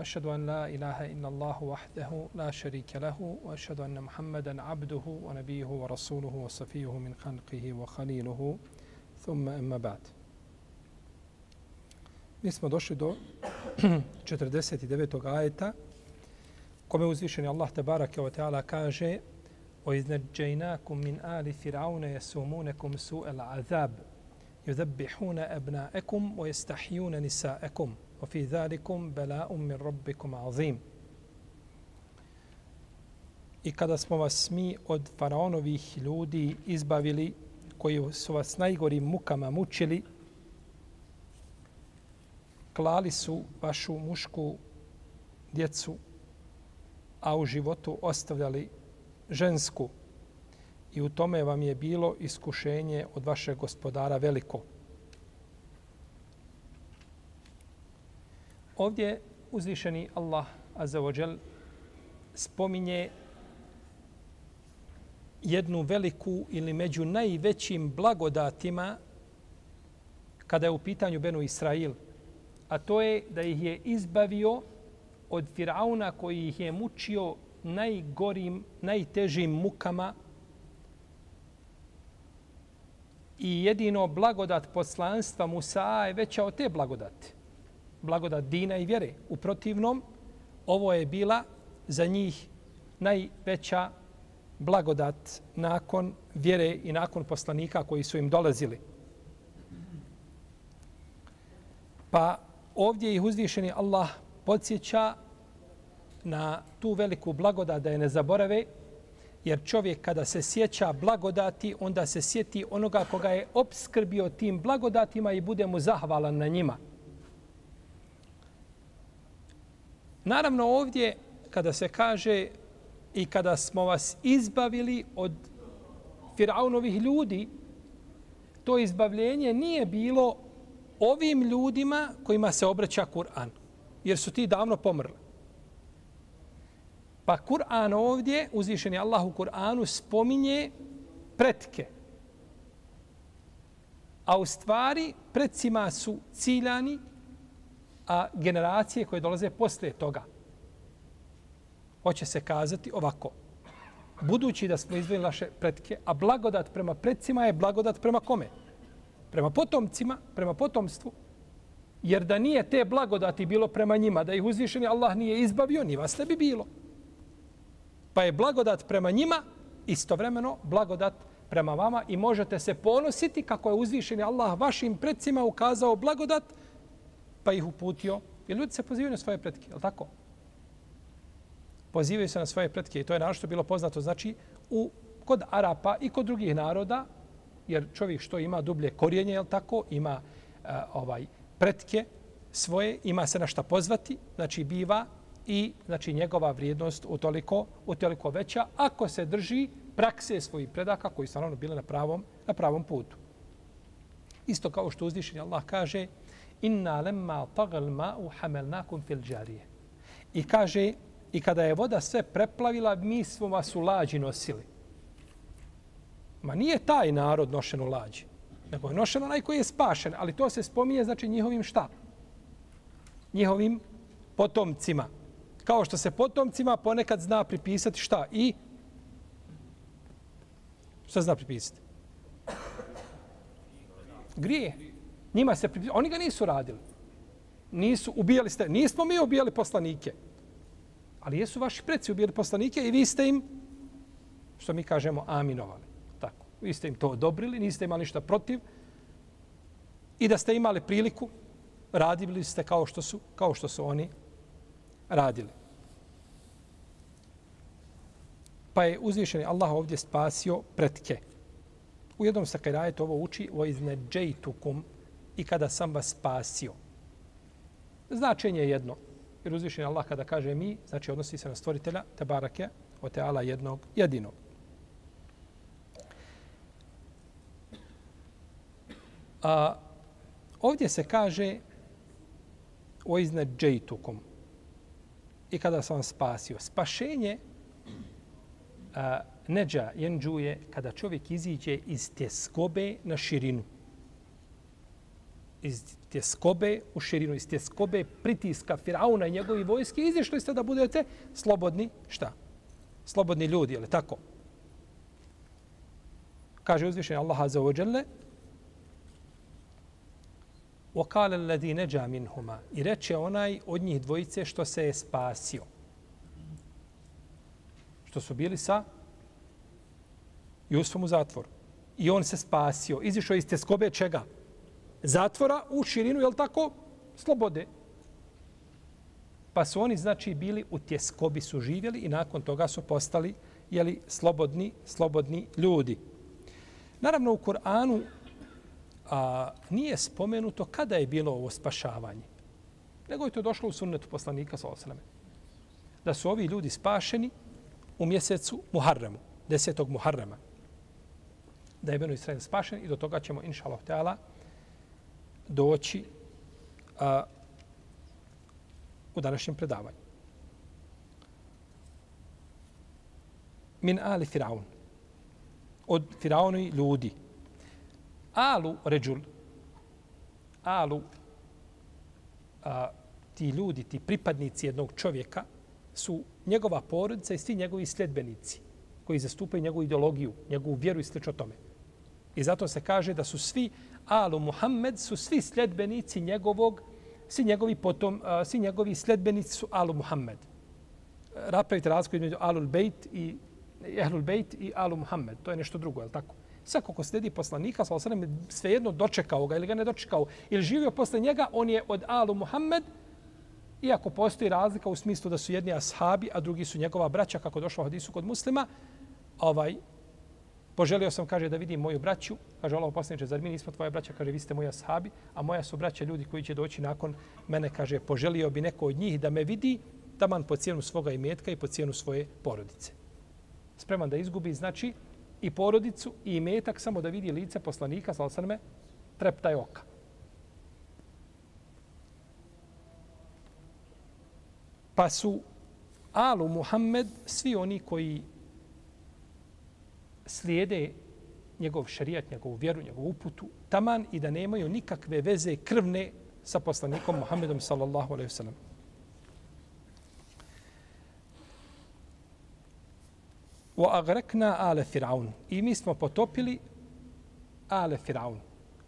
وأشهد أن لا إله إلا الله وحده لا شريك له وأشهد أن محمدا عبده ونبيه ورسوله وصفيه من خلقه وخليله ثم أما بعد Mi smo došli do 49. ajeta kome uzvišeni Allah tabaraka wa ta'ala kaže وَإِذْنَجَّيْنَاكُمْ مِنْ آلِ فِرْعَوْنَ يَسُومُونَكُمْ سُوءَ الْعَذَابِ يُذَبِّحُونَ أَبْنَاءَكُمْ وَيَسْتَحْيُونَ نِسَاءَكُمْ وفي ذلكم بلاء من ربكم عظيم I kada smo vas mi od faraonovih ljudi izbavili, koji su vas najgorim mukama mučili, klali su vašu mušku djecu, a u životu ostavljali žensku. I u tome vam je bilo iskušenje od vašeg gospodara veliko. Ovdje uzvišeni Allah Azzawajal spominje jednu veliku ili među najvećim blagodatima kada je u pitanju Benu Israil, a to je da ih je izbavio od Firauna koji ih je mučio najgorim, najtežim mukama i jedino blagodat poslanstva Musa je veća od te blagodati blagodat dina i vjere. U protivnom, ovo je bila za njih najveća blagodat nakon vjere i nakon poslanika koji su im dolazili. Pa ovdje ih uzvišeni Allah podsjeća na tu veliku blagodat da je ne zaborave, jer čovjek kada se sjeća blagodati, onda se sjeti onoga koga je obskrbio tim blagodatima i bude mu zahvalan na njima. Naravno ovdje kada se kaže i kada smo vas izbavili od Firaunovih ljudi, to izbavljenje nije bilo ovim ljudima kojima se obraća Kur'an, jer su ti davno pomrli. Pa Kur'an ovdje, uzvišeni Allah u Kur'anu, spominje pretke. A u stvari predcima su ciljani a generacije koje dolaze posle toga. Hoće se kazati ovako. Budući da smo izvojili naše pretke, a blagodat prema predcima je blagodat prema kome? Prema potomcima, prema potomstvu. Jer da nije te blagodati bilo prema njima, da ih uzvišeni Allah nije izbavio, ni vas ne bi bilo. Pa je blagodat prema njima istovremeno blagodat prema vama i možete se ponositi kako je uzvišeni Allah vašim predcima ukazao blagodat pa ih uputio. Jer ljudi se pozivaju na svoje pretke, je li tako? Pozivaju se na svoje pretke i to je našto bilo poznato. Znači, u, kod Arapa i kod drugih naroda, jer čovjek što ima dublje korijenje, je li tako, ima a, ovaj pretke svoje, ima se na šta pozvati, znači biva i znači njegova vrijednost utoliko, utoliko veća ako se drži prakse svojih predaka koji su naravno bile na pravom, na pravom putu. Isto kao što uzvišenje Allah kaže, inna lemma tagal ma'u hamelnakum fil džarije. I kaže, i kada je voda sve preplavila, mi smo vas u lađi nosili. Ma nije taj narod nošen u lađi, nego je nošen onaj koji je spašen, ali to se spominje, znači njihovim šta? Njihovim potomcima. Kao što se potomcima ponekad zna pripisati šta? I šta zna pripisati? Grije. Njima se oni ga nisu radili. Nisu ubijali ste, nismo mi ubijali poslanike. Ali jesu vaši preci ubijali poslanike i vi ste im što mi kažemo aminovali. Tako. Vi ste im to odobrili, niste imali ništa protiv. I da ste imali priliku, radili ste kao što su, kao što su oni radili. Pa je uzvišeni Allah ovdje spasio pretke. U jednom sakajrajetu ovo uči o izneđejtukum i kada sam vas spasio. Značenje je jedno. Jer uzvišen Allah kada kaže mi, znači odnosi se na stvoritelja, te barake, o teala jednog, jedinog. A, ovdje se kaže o iznad džejtukom. I kada sam vam spasio. Spašenje a, neđa jenđuje kada čovjek iziđe iz tjeskobe na širinu Iz tjeskobe u širinu, iz tjeskobe pritiska Firauna i njegovi vojske, izišli ste da budete slobodni, šta? Slobodni ljudi, je li tako? Kaže uzvišenje Allah Azza wa Jalla, وَقَالَ الَّذِي نَجَا مِنْهُمَا I reče onaj od njih dvojice što se je spasio. Što su bili sa Jusufom u zatvoru. I on se spasio. Izišao iz teskobe čega? Zatvora u širinu, je tako? Slobode. Pa su oni, znači, bili u tjeskobi su živjeli i nakon toga su postali, jeli, slobodni, slobodni ljudi. Naravno, u Kur'anu a, nije spomenuto kada je bilo ovo spašavanje. Nego je to došlo u sunnetu poslanika sa osrame. Da su ovi ljudi spašeni u mjesecu Muharremu, desetog Muharrema. Da je Beno Israel spašen i do toga ćemo, inša Allah, doći a, u današnjem predavanju. Min ali Firaun. Od Firauni ljudi alu ređul, alu, a, ti ljudi, ti pripadnici jednog čovjeka, su njegova porodica i svi njegovi sljedbenici koji zastupaju njegovu ideologiju, njegovu vjeru i sl. tome. I zato se kaže da su svi Alu Muhammed su svi sljedbenici njegovog, svi njegovi potom, svi njegovi sljedbenici su Alu Muhammed. Rapravite razliku između Alul Bejt i Ehlul Bejt i Alu Muhammed. To je nešto drugo, je li tako? Svako ko slijedi poslanika, sa osrem, svejedno dočekao ga ili ga ne dočekao, ili živio posle njega, on je od Alu Muhammed, iako postoji razlika u smislu da su jedni ashabi, a drugi su njegova braća, kako došlo u hadisu kod muslima, ovaj, poželio sam, kaže, da vidim moju braću, kaže Allah poslaniče, zar mi nismo tvoja braća, kaže, vi ste moji ashabi, a moja su braća ljudi koji će doći nakon mene, kaže, poželio bi neko od njih da me vidi, taman po cijenu svoga imetka i po cijenu svoje porodice. Spreman da izgubi, znači, i porodicu i imetak samo da vidi lice poslanika, sa me, treptaj oka. Pa su Alu Muhammed, svi oni koji slijede njegov šarijat, njegovu vjeru, njegovu uputu, taman i da nemaju nikakve veze krvne sa poslanikom Muhammedom sallallahu alaihi wasallam. wa agrekna ale Firaun. I mi smo potopili ale Firaun.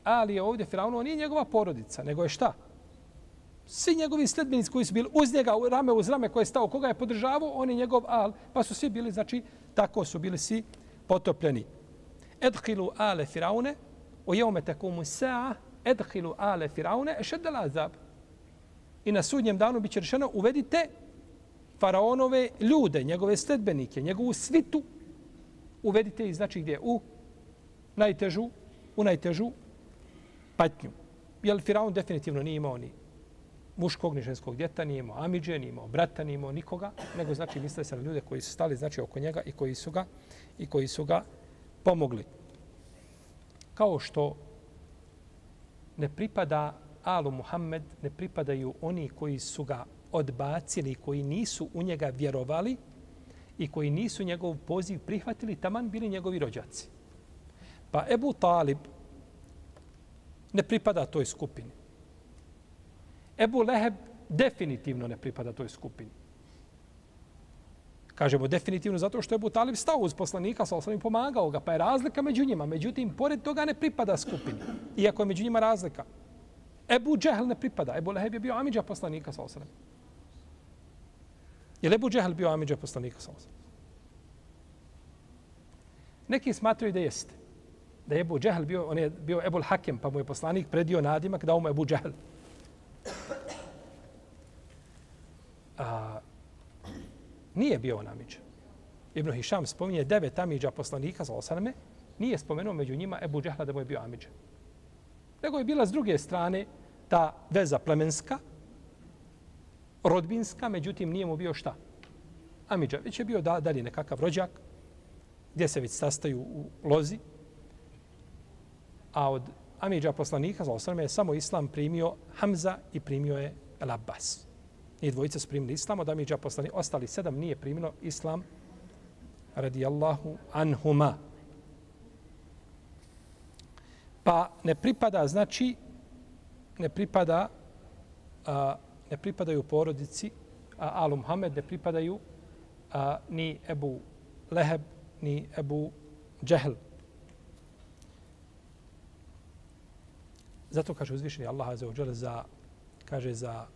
Ali je ovdje Firaun, on nije njegova porodica, nego je šta? Svi njegovi sledbenici koji su bili uz njega, rame uz rame koje je stao, koga je podržavao, on je njegov al, pa su svi bili, znači, tako su bili svi potopljeni. Edhilu ale Firaune, o jeume takumu sa'a, edhilu ale Firaune, ešedel azab. I na sudnjem danu biće rešeno, uvedite faraonove ljude, njegove sledbenike, njegovu svitu, uvedite ih, znači gdje? U najtežu, u najtežu patnju. Jer faraon definitivno nije imao ni muškog, ni ženskog djeta, nije imao Amidže, nije imao brata, nije imao nikoga, nego znači misle se na ljude koji su stali znači oko njega i koji su ga i koji su ga pomogli. Kao što ne pripada Alu Muhammed, ne pripadaju oni koji su ga odbacili, koji nisu u njega vjerovali i koji nisu njegov poziv prihvatili, taman bili njegovi rođaci. Pa Ebu Talib ne pripada toj skupini. Ebu Leheb definitivno ne pripada toj skupini. Kažemo definitivno zato što je Ebu Talib stao uz poslanika, sa osnovim pomagao ga, pa je razlika među njima. Međutim, pored toga ne pripada skupini, iako je među njima razlika. Ebu Džehl ne pripada. Ebu Leheb je bio Amidža poslanika, sa osnovim. Je li Ebu Džehl bio Amidža poslanika sa osam? Neki smatraju da jeste. Da je Ebu Džehl bio, on je bio Ebu Hakem, pa mu je poslanik predio nadimak, dao mu Ebu Džehl. A, nije bio on Amidža. Ibn Hišam spominje devet Amidža poslanika sa osaname, nije spomenuo među njima Ebu Džehla da mu je bio Amidža. Nego je bila s druge strane ta veza plemenska, rodbinska, međutim nije mu bio šta? Amidža, već je bio da, dalje nekakav rođak, gdje se već sastaju u lozi, a od Amidža poslanika, za osrme, je samo islam primio Hamza i primio je El Abbas. I dvojica su primili islam, od Amidža poslani ostali sedam nije primilo islam radijallahu anhuma. Pa ne pripada, znači, ne pripada, a, ne pripadaju porodici, a, Alu Muhammed ne pripadaju a, ni Ebu Leheb, ni Ebu Džehl. Zato kaže uzvišeni Allah za kaže za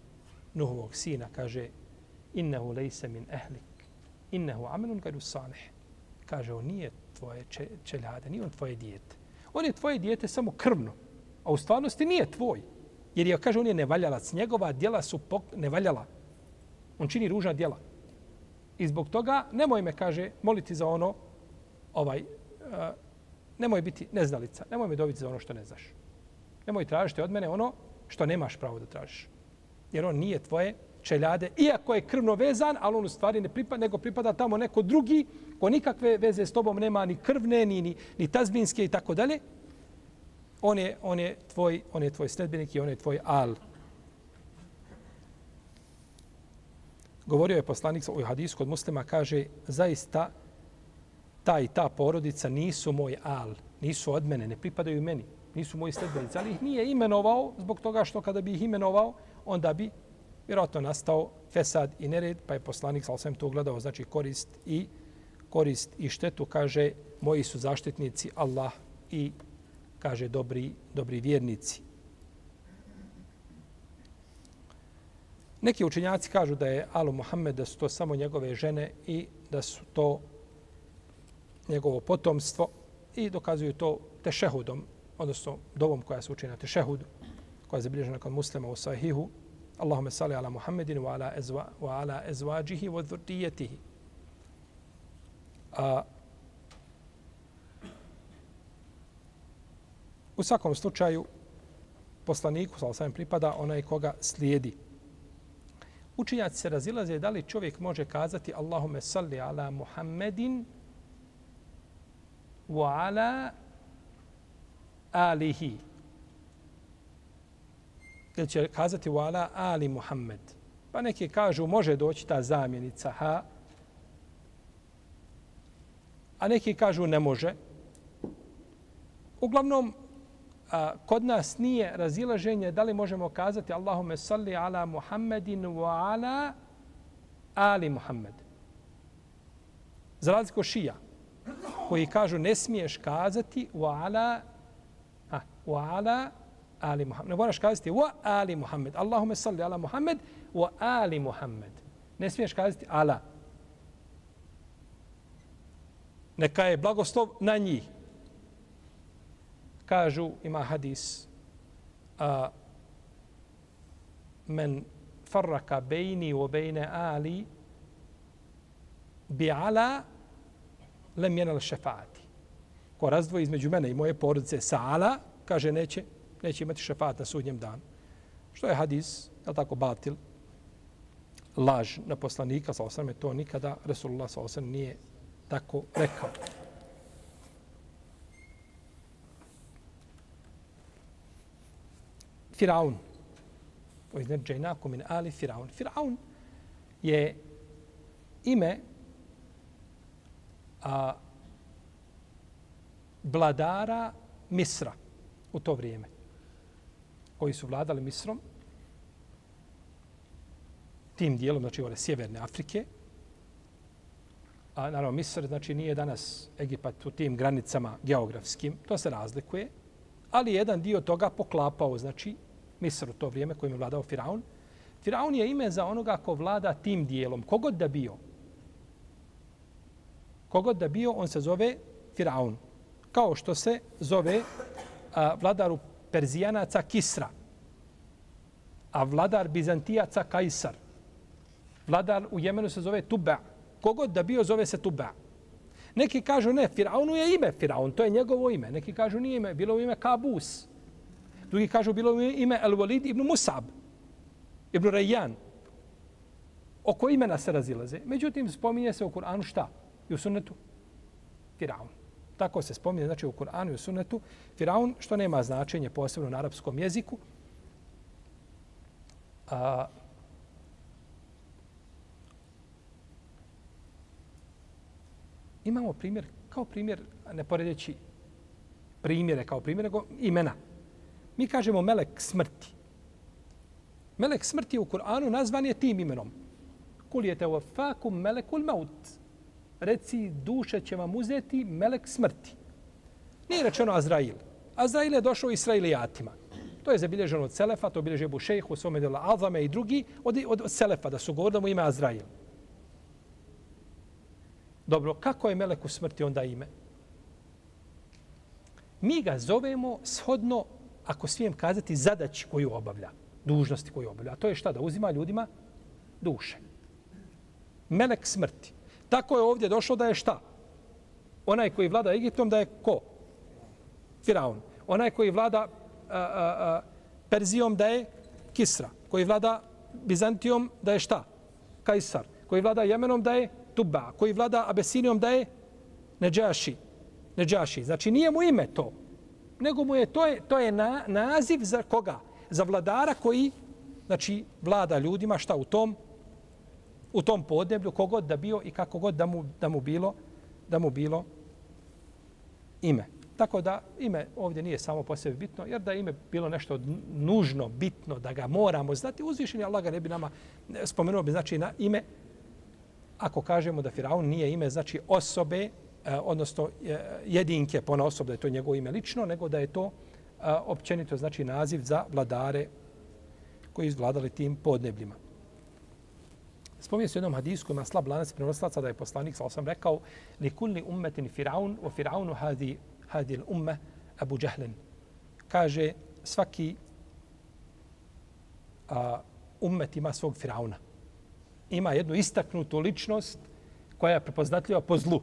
Nuhovog sina kaže innehu lejse min ehlik, innehu amalun gairu salih. Kaže on nije tvoje čeljade nije on tvoje dijete. On je tvoje dijete samo krvno a u stvarnosti nije tvoj jer je kaže on je nevaljalac. Njegova djela su pok, nevaljala. On čini ružna djela. I zbog toga nemoj me kaže moliti za ono ovaj uh, nemoj biti neznalica. Nemoj me dobiti za ono što ne znaš. Nemoj tražiti od mene ono što nemaš pravo da tražiš. Jer on nije tvoje čeljade, iako je krvno vezan, ali on u stvari ne pripada, nego pripada tamo neko drugi, ko nikakve veze s tobom nema ni krvne, ni, ni, ni tazbinske i tako dalje. On je, on je tvoj, on je tvoj sledbenik i on je tvoj al. Govorio je poslanik u hadisku od muslima, kaže, zaista ta i ta porodica nisu moj al, nisu od mene, ne pripadaju meni nisu moji sledbenici, ali ih nije imenovao zbog toga što kada bi ih imenovao, onda bi vjerojatno nastao fesad i nered, pa je poslanik sa osvijem to gledao, znači korist i korist i štetu, kaže, moji su zaštitnici Allah i kaže dobri, dobri vjernici. Neki učenjaci kažu da je Alu Muhammed, da su to samo njegove žene i da su to njegovo potomstvo i dokazuju to tešehudom, odnosno dovom koja se uči na tešehudu, koja je zabilježena kod muslima u sahihu, Allahume sali ala Muhammedin wa ala, ezva, wa ala ezvađihi wa dhurdijetihi. A, u svakom slučaju, poslaniku, sal sam pripada, onaj koga slijedi. Učinjaci se razilaze da li čovjek može kazati Allahume salli ala Muhammedin wa ala alihi. Ili će kazati u ala ali Muhammed. Pa neki kažu može doći ta zamjenica ha. A neki kažu ne može. Uglavnom, a, kod nas nije razilaženje da li možemo kazati Allahume salli ala Muhammedin wa ala ali Muhammed. Za razliku šija, koji kažu ne smiješ kazati wa ala wa ala ali Muhammed. Ne moraš kazati wa ali Muhammed. Allahume salli ala Muhammed wa ali Muhammed. Ne smiješ kazati ala. Neka je blagoslov na njih. Kažu, ima hadis, a, men farraka bejni u bejne ali bi ala lem jenal šefaati. Ko razdvoji između mene i moje porodice sa ala, kaže neće, neće imati šefat na sudnjem danu. Što je hadis, je tako, batil, laž na poslanika, sa osrame, to nikada Resulullah sa osrame nije tako rekao. Firaun. O izneđajnaku min ali Firaun. Firaun je ime a, vladara Misra u to vrijeme koji su vladali Misrom, tim dijelom, znači ove sjeverne Afrike, a naravno Misr, znači nije danas Egipat u tim granicama geografskim, to se razlikuje, ali jedan dio toga poklapao, znači Misr u to vrijeme kojim je vladao Firaun. Firaun je ime za onoga ko vlada tim dijelom, kogod da bio. Kogod da bio, on se zove Firaun. Kao što se zove a, vladaru Perzijanaca Kisra, a vladar Bizantijaca Kajsar. Vladar u Jemenu se zove Tuba. Kogod da bio zove se Tuba. Neki kažu ne, Firaunu je ime Firaun, to je njegovo ime. Neki kažu nije ime, bilo ime Kabus. Drugi kažu bilo ime El Walid ibn Musab, ibn Rayyan. oko imena se razilaze. Međutim, spominje se u Kur'anu šta? I u sunnetu? Firaun. Tako se spominje, znači u Kur'anu i u sunnetu. Firaun, što nema značenje posebno na arapskom jeziku. A, imamo primjer, kao primjer, ne poredeći primjere kao primjer, nego imena. Mi kažemo melek smrti. Melek smrti u Kur'anu nazvan je tim imenom. Kul je te fakum melekul maut. Reci, duše će vam uzeti melek smrti. Nije rečeno Azrail. Azrail je došao Israilijatima. To je zabilježeno od Selefa, to bilježe Ebu Šejhu, Somedela Azame i drugi od, od, od Selefa, da su govorili da mu ime Azrail. Dobro, kako je meleku smrti onda ime? Mi ga zovemo shodno, ako svijem kazati, zadaći koju obavlja, dužnosti koju obavlja. A to je šta? Da uzima ljudima duše. Melek smrti. Tako je ovdje došlo da je šta? Onaj koji vlada Egiptom da je ko? Firaun. Onaj koji vlada a, a, a, Perzijom da je Kisra. Koji vlada Bizantijom da je šta? Kajsar. Koji vlada Jemenom da je Tuba. Koji vlada Abesinijom da je Neđaši. Neđaši. Znači nije mu ime to. Nego mu je to je, to je na, naziv za koga? Za vladara koji znači vlada ljudima šta u tom u tom podneblju kogod da bio i kako god da mu, da mu bilo da mu bilo ime. Tako da ime ovdje nije samo po sebi bitno, jer da ime bilo nešto nužno, bitno, da ga moramo znati, uzvišeni Allah ga ne bi nama spomenuo bi znači na ime, ako kažemo da Firaun nije ime, znači osobe, e, odnosno e, jedinke pona osob, da je to njegovo ime lično, nego da je to e, općenito znači naziv za vladare koji izvladali tim podnebljima. Spominje se u jednom hadisku, ima slab lanac prenoslaca da je poslanik, sa sam rekao, li kulli ummetin Firaun, o Firaunu hadi, hadi umme Abu Džahlin. Kaže, svaki a, ummet ima svog Firauna. Ima jednu istaknutu ličnost koja je prepoznatljiva po zlu.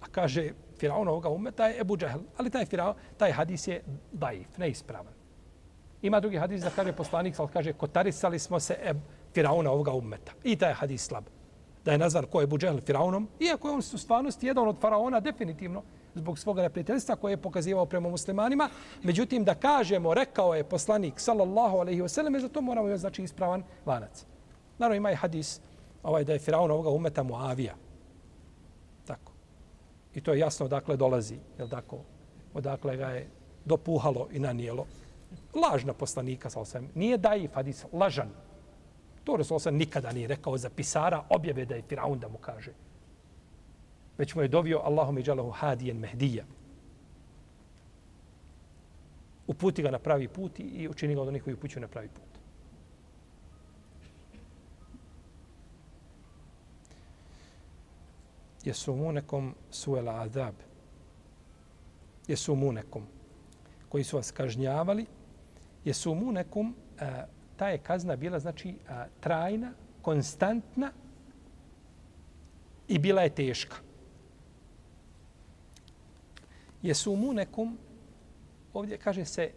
A kaže, Firaun ovoga ummeta je Abu Džahl. Ali taj, Firaun, taj hadis je daif, neispravan. Ima drugi hadis da kaže poslanik, ali kaže, kotarisali smo se Abu Firauna ovoga ummeta. I taj hadis slab. Da je nazvan ko je Buđehl Firaunom, iako je on u stvarnosti jedan od faraona, definitivno, zbog svoga neprijateljstva koje je pokazivao prema muslimanima. Međutim, da kažemo, rekao je poslanik, sallallahu alaihi wasallam, za to moramo imati znači ispravan lanac. Naravno, ima i hadis ovaj, da je Firaun ovoga ummeta Muavija. Tako. I to je jasno odakle dolazi, je tako? Odakle ga je dopuhalo i nanijelo. Lažna poslanika, sallallahu alaihi wasallam. Nije daif hadis, lažan. To Rasul nikada nije rekao za pisara objave da je Firaun da mu kaže. Već mu je dovio Allahum i džalahu hadijen mehdija. Uputi ga na pravi put i učini ga od onih koji upućuju na pravi put. Jesumunekom suela azab. Jesumunekom. koji su vas kažnjavali. Jesumunekom uh, eh, ta je kazna bila znači a, trajna, konstantna i bila je teška. Jesu mu nekom, ovdje kaže se,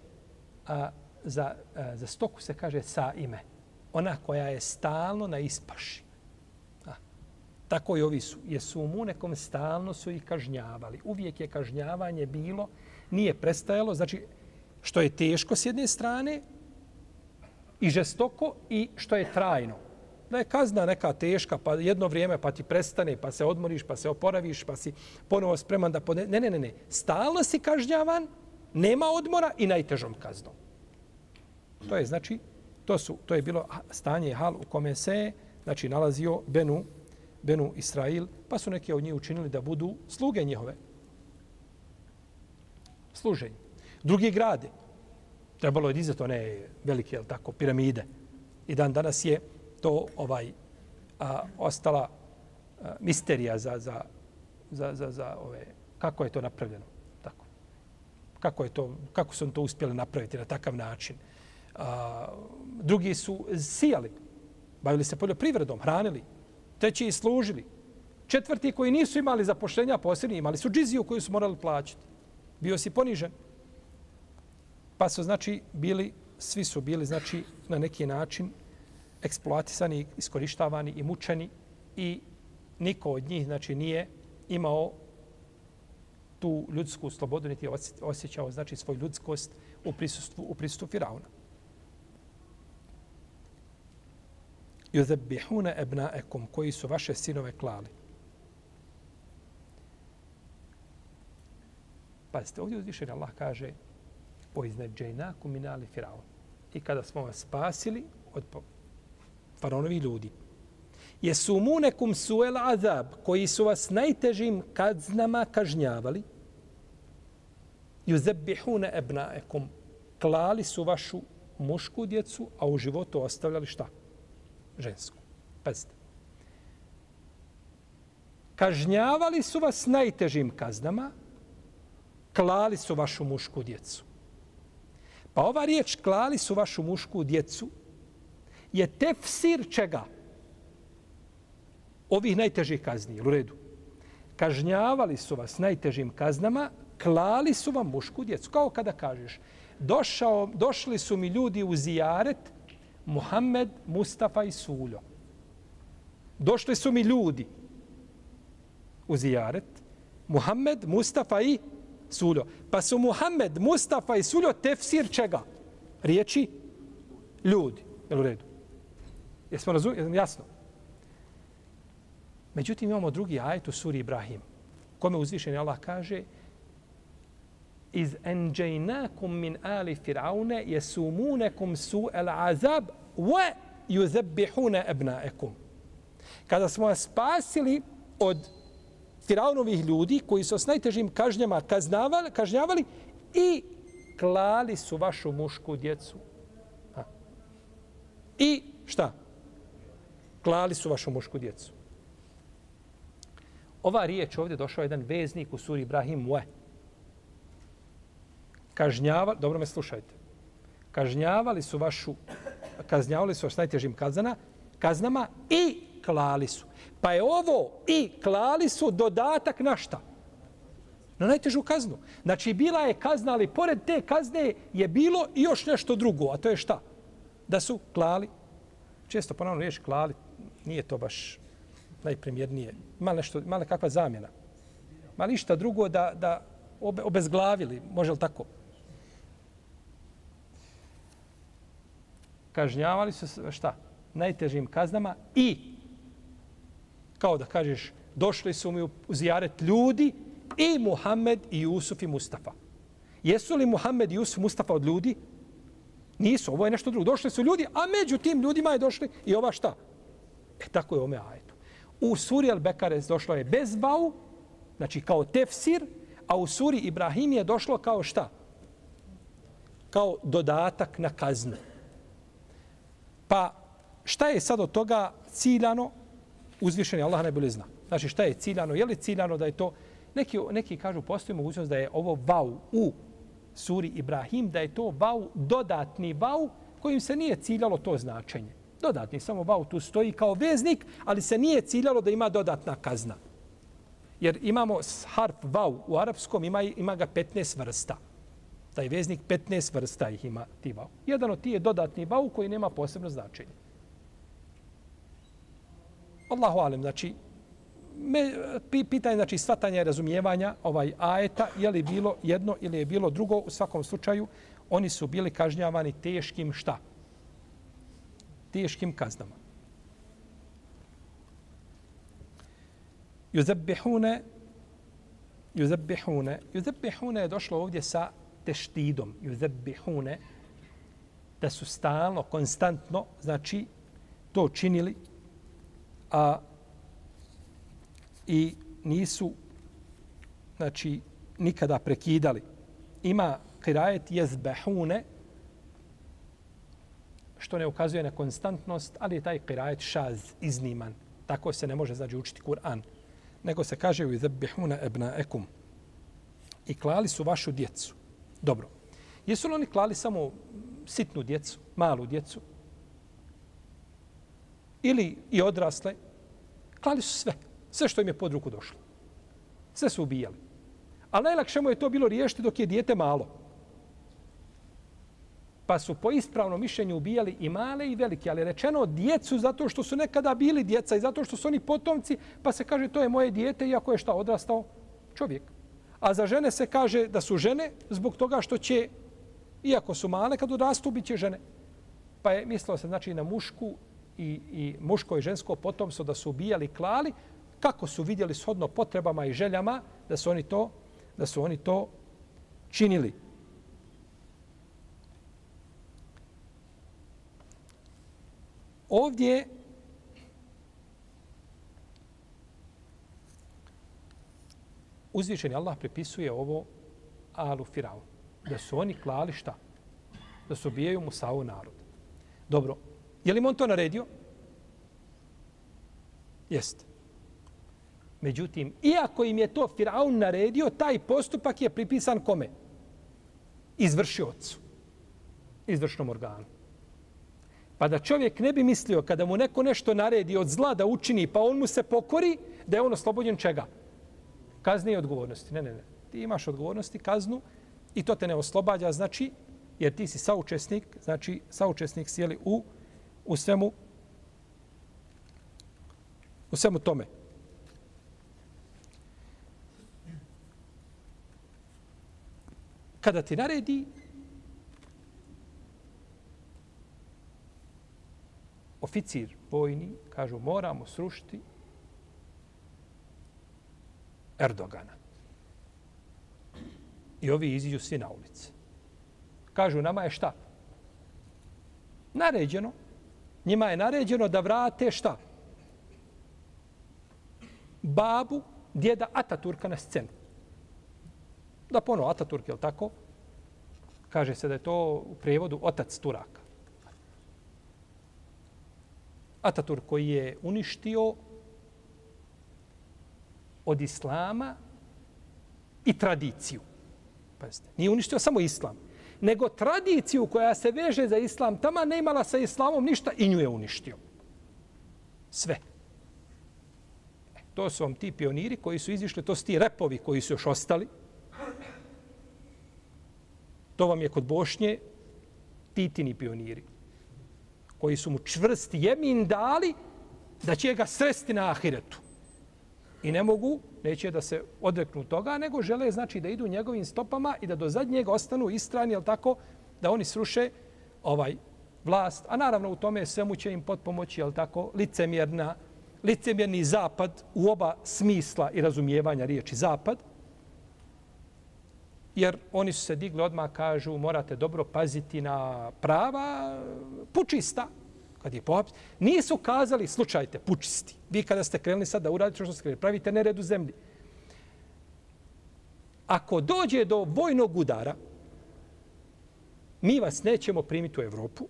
a, za, a, za stoku se kaže sa ime. Ona koja je stalno na ispaši. A, tako i ovi su. Jesu mu nekom stalno su ih kažnjavali. Uvijek je kažnjavanje bilo, nije prestajalo, znači što je teško s jedne strane, i žestoko i što je trajno. Da je kazna neka teška, pa jedno vrijeme pa ti prestane, pa se odmoriš, pa se oporaviš, pa si ponovo spreman da podne... Ne, ne, ne, ne. Stalno si kažnjavan, nema odmora i najtežom kaznom. To je znači, to su to je bilo stanje hal u kome se znači nalazio Benu Benu Israil, pa su neki od njih učinili da budu sluge njihove. Služenje. Drugi grade, trebalo je dizati one velike jel tako, piramide. I dan danas je to ovaj a, ostala a, misterija za, za, za, za, za ove, kako je to napravljeno. Tako. Kako, je to, kako su to uspjeli napraviti na takav način. A, drugi su sijali, bavili se poljoprivredom, hranili, treći i služili. Četvrti koji nisu imali zapošljenja posljednji, imali su džiziju koju su morali plaćati. Bio si ponižen. Pa su znači bili, svi su bili znači na neki način eksploatisani, iskorištavani i mučeni i niko od njih znači nije imao tu ljudsku slobodu, niti je osjećao znači svoju ljudskost u prisustvu, u prisustvu Firauna. Yuzabihuna ebnaekum, koji su vaše sinove klali. Pazite, ovdje uzvišen Allah kaže o iznadžajnaku minali Firaun. I kada smo vas spasili od faraonovi ljudi. Jesu mu nekum suel azab, koji su vas najtežim kaznama kažnjavali, juzebihune ebnaekum, klali su vašu mušku djecu, a u životu ostavljali šta? Žensku. Pazite. Kažnjavali su vas najtežim kaznama, klali su vašu mušku djecu. Pa ova riječ klali su vašu mušku djecu je tefsir čega? Ovih najtežih kazni, u redu. Kažnjavali su vas najtežim kaznama, klali su vam mušku djecu. Kao kada kažeš, došao, došli su mi ljudi u zijaret, Muhammed, Mustafa i Suljo. Došli su mi ljudi u zijaret, Muhammed, Mustafa i Suljo. Pa su Muhammed, Mustafa i Suljo tefsir čega? Riječi ljudi. Jel u redu? Jesmo razumijeli? Jasno. Međutim, imamo drugi ajet u suri Ibrahim. Kome uzvišeni Allah kaže iz enđajnakum min ali firaune jesumunekum su el azab wa yuzabbihuna ebnaekum. Kada smo vas spasili od Firaunovih ljudi koji su s najtežim kažnjama kaznavali, kažnjavali i klali su vašu mušku djecu. Ha. I šta? Klali su vašu mušku djecu. Ova riječ ovdje došao jedan veznik u suri Ibrahim Mu'e. Kažnjavali, dobro me slušajte, kažnjavali su vašu, kažnjavali su vaš najtežim kazana, kaznama i klali su. Pa je ovo i klali su dodatak na šta? Na najtežu kaznu. Znači, bila je kazna, ali pored te kazne je bilo i još nešto drugo. A to je šta? Da su klali. Često ponavno riječ klali. Nije to baš najpremjernije. Mala, nešto, mala kakva zamjena. Ma ništa drugo da, da obe, obezglavili. Može li tako? Kažnjavali su šta? Najtežim kaznama i kao da kažeš, došli su mi u zijaret ljudi i Muhammed i Jusuf i Mustafa. Jesu li Muhammed i Jusuf i Mustafa od ljudi? Nisu, ovo je nešto drugo. Došli su ljudi, a među tim ljudima je došli i ova šta? E tako je ome ajetu. U suri Al-Bekares došlo je bez vau, znači kao tefsir, a u suri Ibrahim je došlo kao šta? Kao dodatak na kaznu. Pa šta je sad od toga ciljano? Uzvišeni Allah najbolje zna. Znači šta je ciljano? Je li ciljano da je to... Neki, neki kažu, postoji mogućnost da je ovo vau u suri Ibrahim, da je to vau dodatni vau kojim se nije ciljalo to značenje. Dodatni, samo vau tu stoji kao veznik, ali se nije ciljalo da ima dodatna kazna. Jer imamo harf vau u arapskom, ima, ima ga 15 vrsta. Taj veznik 15 vrsta ih ima ti vau. Jedan od ti je dodatni vau koji nema posebno značenje. Allahu alem, znači, me, pitanje, znači, svatanja i razumijevanja ovaj ajeta, je li bilo jedno ili je bilo drugo, u svakom slučaju, oni su bili kažnjavani teškim šta? Teškim kaznama. Juzabbihune, juzabbihune, juzabbihune je došlo ovdje sa teštidom, juzabbihune, da su stalno, konstantno, znači, to činili a i nisu znači nikada prekidali. Ima kirajet jezbehune, što ne ukazuje na konstantnost, ali je taj kirajet šaz, izniman. Tako se ne može znači učiti Kur'an. Nego se kaže u jezbehune ebna ekum. I klali su vašu djecu. Dobro. Jesu li oni klali samo sitnu djecu, malu djecu? Ili i odrasle, klali su sve. Sve što im je pod ruku došlo. Sve su ubijali. Ali najlakše mu je to bilo riješiti dok je dijete malo. Pa su po ispravnom mišljenju ubijali i male i velike, ali rečeno djecu zato što su nekada bili djeca i zato što su oni potomci, pa se kaže to je moje dijete iako je šta odrastao čovjek. A za žene se kaže da su žene zbog toga što će, iako su male, kad odrastu, bit će žene. Pa je mislilo se znači na mušku i, i muško i žensko potomstvo da su ubijali klali, kako su vidjeli shodno potrebama i željama da su oni to, da su oni to činili. Ovdje uzvišeni Allah prepisuje ovo Alu Firaun. Da su oni klali šta? Da su bijaju Musavu narod. Dobro. Je li on to naredio? Jeste. Međutim, iako im je to Firaun naredio, taj postupak je pripisan kome? Izvršiocu. Izvršnom organu. Pa da čovjek ne bi mislio kada mu neko nešto naredi od zla da učini, pa on mu se pokori, da je on oslobođen čega? Kazne i odgovornosti. Ne, ne, ne. Ti imaš odgovornosti, kaznu i to te ne oslobađa, znači, jer ti si saučesnik, znači, saučesnik sjeli u, u svemu u svemu tome. Kada ti naredi oficir vojni, kažu moramo srušiti Erdogana. I ovi iziđu svi na ulici. Kažu nama je šta? Naređeno. Njima je naređeno da vrate šta? Babu, djeda Ataturka na scenu. Da ponovo Ataturk, je tako? Kaže se da je to u prevodu otac Turaka. Ataturk koji je uništio od islama i tradiciju. Pazite, nije uništio samo islam, nego tradiciju koja se veže za islam, tama ne imala sa islamom ništa i nju je uništio. Sve. E, to su vam ti pioniri koji su izišli, to su ti repovi koji su još ostali. To vam je kod Bošnje titini pioniri koji su mu čvrsti jemin dali da će ga sresti na ahiretu. I ne mogu, neće da se odreknu toga, nego žele znači da idu njegovim stopama i da do zadnjeg ostanu istrani, jel tako, da oni sruše ovaj vlast. A naravno u tome svemu će im potpomoći, jel tako, licemjerna, licemjerni zapad u oba smisla i razumijevanja riječi zapad. Jer oni su se digli odmah, kažu, morate dobro paziti na prava pučista, kad je pohapis, nisu kazali, slučajte, pučisti. Vi kada ste krenuli sad da uradite što ste krenuli, pravite nered u zemlji. Ako dođe do vojnog udara, mi vas nećemo primiti u Evropu,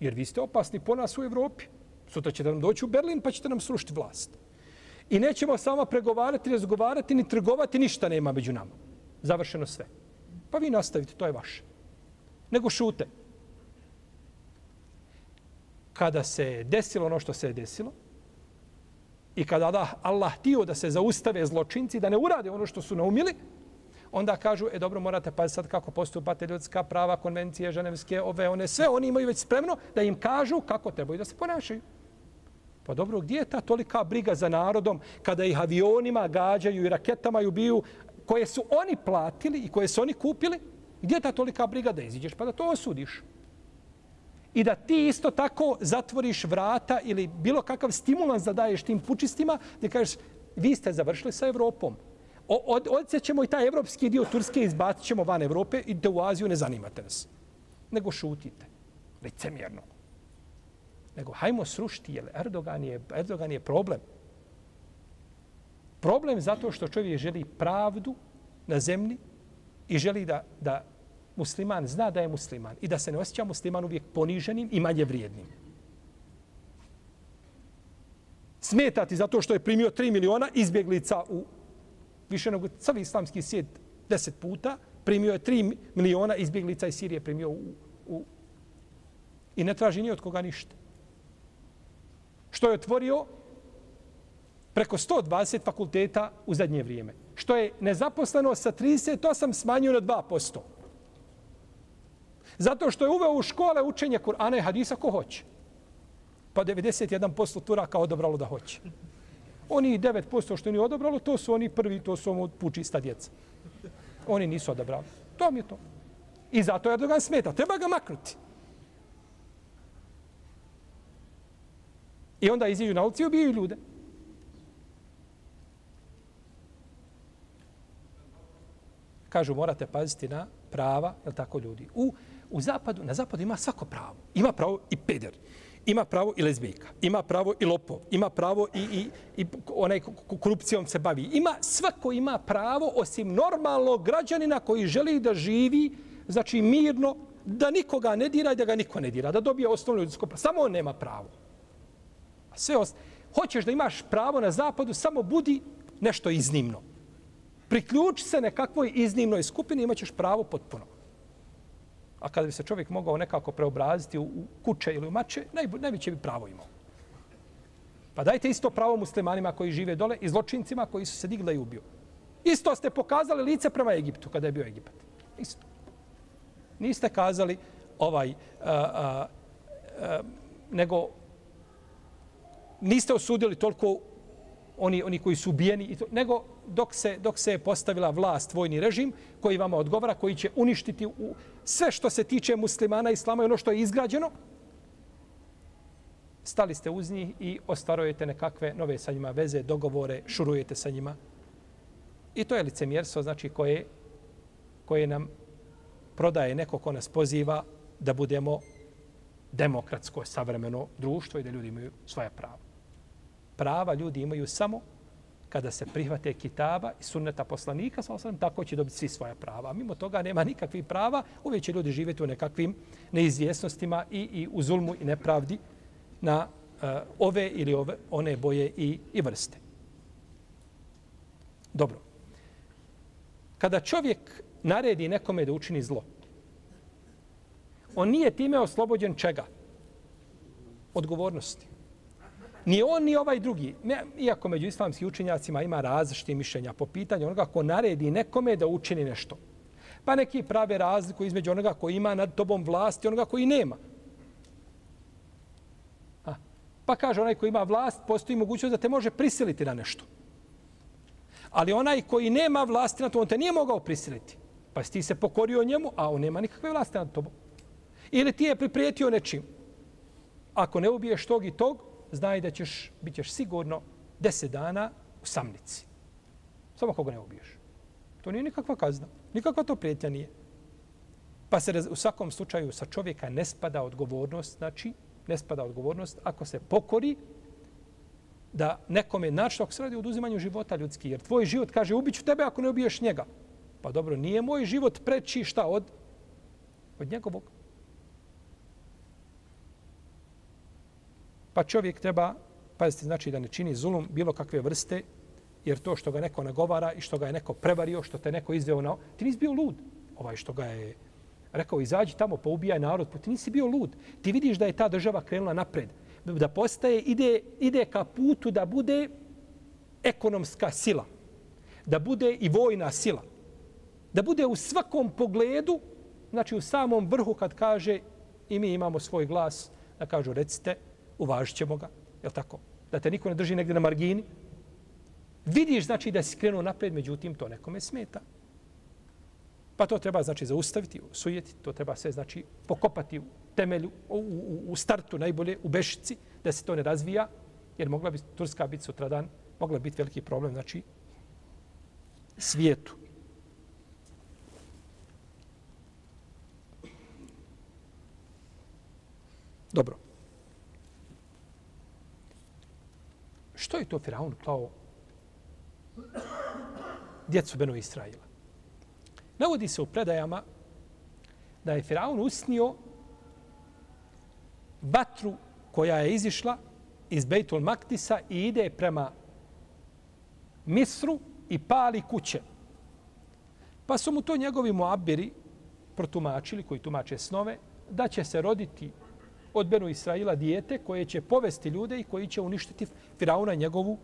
jer vi ste opasni po nas u Evropi. Sutra ćete nam doći u Berlin, pa ćete nam srušiti vlast. I nećemo samo pregovarati, razgovarati, ni trgovati, ništa nema među nama. Završeno sve. Pa vi nastavite, to je vaše. Nego šute kada se desilo ono što se je desilo i kada Allah, Allah htio da se zaustave zločinci, da ne urade ono što su naumili, onda kažu, e dobro, morate pa sad kako postupate ljudska prava, konvencije, ženevske, ove, one, sve oni imaju već spremno da im kažu kako trebaju da se ponašaju. Pa dobro, gdje je ta tolika briga za narodom kada ih avionima gađaju i raketama i ubiju koje su oni platili i koje su oni kupili? Gdje je ta tolika briga da iziđeš pa da to osudiš? I da ti isto tako zatvoriš vrata ili bilo kakav stimulans da daješ tim pučistima, da kažeš, vi ste završili sa Evropom. Od, od, ćemo i taj evropski dio Turske izbacit ćemo van Evrope i da u Aziju ne zanimate nas. Nego šutite. Licemjerno. Nego hajmo srušiti, jer Erdogan je, Erdogan je problem. Problem zato što čovjek želi pravdu na zemlji i želi da, da musliman zna da je musliman i da se ne osjeća musliman uvijek poniženim i manje vrijednim. Smetati zato što je primio 3 miliona izbjeglica u više nego cijeli islamski svijet deset puta, primio je 3 miliona izbjeglica iz Sirije primio u, u, i ne traži ni od koga ništa. Što je otvorio preko 120 fakulteta u zadnje vrijeme. Što je nezaposlenost sa 38 smanjio na 2%. Zato što je uveo u škole učenje Kur'ana i hadisa ko hoće. Pa 91% Turaka odobralo da hoće. Oni 9% što ni odobralo, to su oni prvi, to su ono pučista djeca. Oni nisu odobrali. To mi je to. I zato Erdogan smeta. Treba ga maknuti. I onda iziđu na ulici i ubijaju ljude. Kažu, morate paziti na prava, je tako ljudi? U, u zapadu, na zapadu ima svako pravo. Ima pravo i peder. Ima pravo i lezbijka. Ima pravo i lopov. Ima pravo i, i, i onaj korupcijom se bavi. Ima, svako ima pravo osim normalnog građanina koji želi da živi, znači mirno, da nikoga ne dira i da ga niko ne dira. Da dobije osnovno ljudsko pravo. Samo on nema pravo. A sve ost... Hoćeš da imaš pravo na zapadu, samo budi nešto iznimno. Priključi se nekakvoj iznimnoj skupini, imaćeš pravo potpuno. A kada bi se čovjek mogao nekako preobraziti u kuće ili u mače, najveće bi pravo imao. Pa dajte isto pravo muslimanima koji žive dole i zločincima koji su se digli i ubio. Isto ste pokazali lice prema Egiptu kada je bio Egipat. Isto. Niste kazali ovaj, a, a, a, nego niste osudili toliko oni, oni koji su ubijeni, i to, nego dok se, dok se je postavila vlast, vojni režim, koji vama odgovara, koji će uništiti u sve što se tiče muslimana islama i ono što je izgrađeno, stali ste uz njih i ostvarujete nekakve nove sa njima veze, dogovore, šurujete sa njima. I to je licemjerstvo, znači koje, koje nam prodaje neko ko nas poziva da budemo demokratsko, savremeno društvo i da ljudi imaju svoja prava prava ljudi imaju samo kada se prihvate kitaba i sunneta poslanika, sa osram, tako će dobiti svi svoja prava. Mimo toga nema nikakvih prava, uvijek će ljudi živjeti u nekakvim neizvjesnostima i, i u zulmu i nepravdi na uh, ove ili ove, one boje i, i vrste. Dobro. Kada čovjek naredi nekome da učini zlo, on nije time oslobođen čega? Odgovornosti. Ni on, ni ovaj drugi. Ne, iako među islamskim učenjacima ima različite mišljenja po pitanju onoga ko naredi nekome da učini nešto. Pa neki prave razliku između onoga koji ima nad tobom vlast i onoga koji nema. A, pa kaže onaj koji ima vlast, postoji mogućnost da te može prisiliti na nešto. Ali onaj koji nema vlasti na to, on te nije mogao prisiliti. Pa si ti se pokorio njemu, a on nema nikakve vlasti nad tobom. Ili ti je priprijetio nečim. Ako ne ubiješ tog i tog, znaj da ćeš, bit ćeš sigurno deset dana u samnici. Samo koga ne ubiješ. To nije nikakva kazna. Nikakva to prijetnja nije. Pa se u svakom slučaju sa čovjeka ne spada odgovornost, znači ne spada odgovornost ako se pokori da nekome način ako se radi o oduzimanju života ljudski. Jer tvoj život kaže ubiću tebe ako ne ubiješ njega. Pa dobro, nije moj život preći šta od, od njegovog. Pa čovjek treba, pazite, znači da ne čini zulum bilo kakve vrste, jer to što ga neko nagovara i što ga je neko prevario, što te neko izveo na... Ti nisi bio lud. Ovaj što ga je rekao, izađi tamo, poubijaj narod. Pa ti nisi bio lud. Ti vidiš da je ta država krenula napred. Da postaje, ide, ide ka putu da bude ekonomska sila. Da bude i vojna sila. Da bude u svakom pogledu, znači u samom vrhu kad kaže i mi imamo svoj glas, da kažu recite, uvažit ćemo ga. Je tako? Da te niko ne drži negdje na margini. Vidiš, znači, da si krenuo napred, međutim, to nekome smeta. Pa to treba, znači, zaustaviti, sujeti. To treba sve, znači, pokopati u temelju, u, u, u startu najbolje, u bešici, da se to ne razvija. Jer mogla bi Turska biti sutradan, mogla biti veliki problem, znači, svijetu. Dobro. Što je to Firaun klao djecu Beno Israila? Navodi se u predajama da je Firaun usnio vatru koja je izišla iz Bejtul Maktisa i ide prema Misru i pali kuće. Pa su mu to njegovi muabiri protumačili, koji tumače snove, da će se roditi od Benu Israila dijete koje će povesti ljude i koji će uništiti Firauna i njegovu,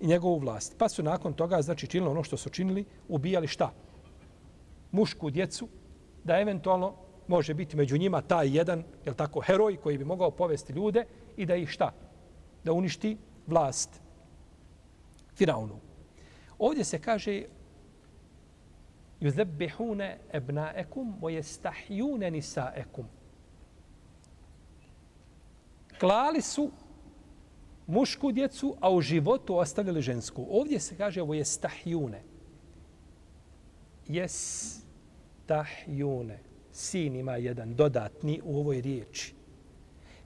i njegovu vlast. Pa su nakon toga, znači, činili ono što su činili, ubijali šta? Mušku djecu, da eventualno može biti među njima taj jedan, jel tako, heroj koji bi mogao povesti ljude i da ih šta? Da uništi vlast Firaunu. Ovdje se kaže yuzabbihuna abna'akum wa yastahyuna nisa'akum. Klali su mušku djecu, a u životu ostavljali žensku. Ovdje se kaže ovo je stahjune. Jes tahjune. Sin ima jedan dodatni u ovoj riječi.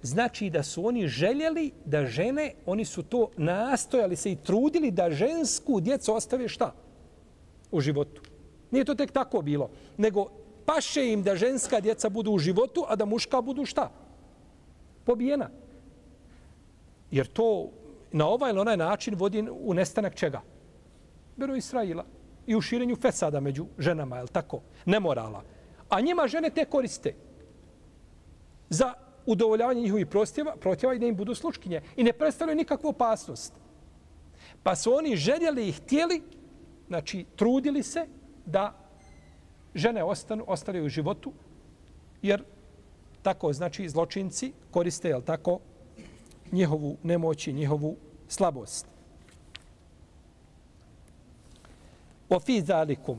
Znači da su oni željeli da žene, oni su to nastojali se i trudili da žensku djecu ostave šta? U životu. Nije to tek tako bilo. Nego paše im da ženska djeca budu u životu, a da muška budu šta? Pobijena. Jer to na ovaj ili onaj način vodi u nestanak čega? Beru Israila. I u širenju fesada među ženama, je tako? Nemorala. A njima žene te koriste za udovoljavanje njihovih prostjeva, protjeva i da im budu sluškinje. I ne predstavljaju nikakvu opasnost. Pa su oni željeli i htjeli, znači trudili se da žene ostanu, ostali u životu, jer tako znači zločinci koriste, je tako, njihovu nemoć i njihovu slabost. O fi zalikum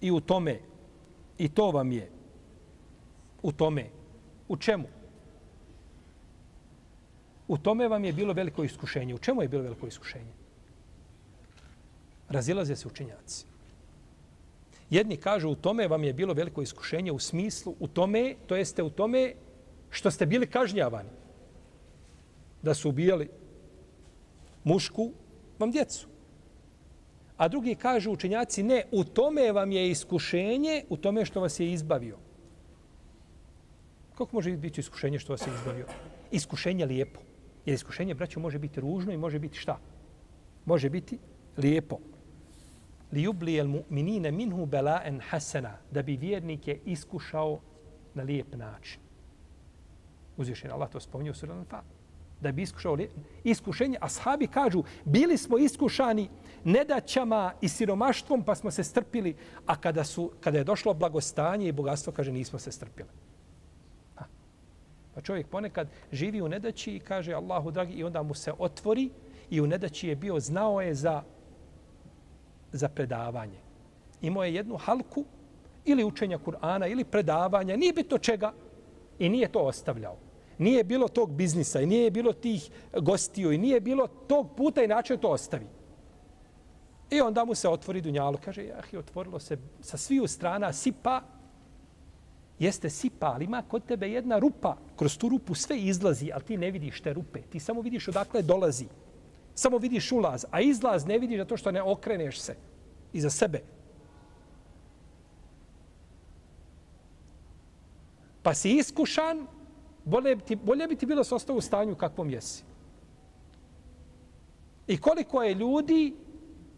i u tome, i to vam je, u tome, u čemu? U tome vam je bilo veliko iskušenje. U čemu je bilo veliko iskušenje? Razilaze se učenjaci. Jedni kažu u tome vam je bilo veliko iskušenje u smislu, u tome, to jeste u tome što ste bili kažnjavani da su ubijali mušku, vam djecu. A drugi kažu učenjaci, ne, u tome vam je iskušenje, u tome što vas je izbavio. Kako može biti iskušenje što vas je izbavio? Iskušenje lijepo. Jer iskušenje, braćo, može biti ružno i može biti šta? Može biti lijepo. Li yubli al mu'minina minhu bala'an hasana da bi vjernike iskušao na lijep način. Uzvišen Allah to spominje u sura Al-Fat da bi iskušao iskušenje. Ashabi kažu, bili smo iskušani nedaćama i siromaštvom, pa smo se strpili, a kada, su, kada je došlo blagostanje i bogatstvo, kaže, nismo se strpili. Ha. Pa čovjek ponekad živi u nedaći i kaže, Allahu dragi, i onda mu se otvori i u nedaći je bio, znao je za, za predavanje. Imao je jednu halku ili učenja Kur'ana ili predavanja, nije bito čega, i nije to ostavljao nije bilo tog biznisa i nije bilo tih gostiju i nije bilo tog puta i način to ostavi. I onda mu se otvori dunjalo. Kaže, jah, otvorilo se sa sviju strana sipa. Jeste sipa, ali ima kod tebe jedna rupa. Kroz tu rupu sve izlazi, ali ti ne vidiš te rupe. Ti samo vidiš odakle dolazi. Samo vidiš ulaz, a izlaz ne vidiš zato što ne okreneš se iza sebe. Pa si iskušan, bolje, ti, bolje bi ti bilo s u stanju kakvom jesi. I koliko je ljudi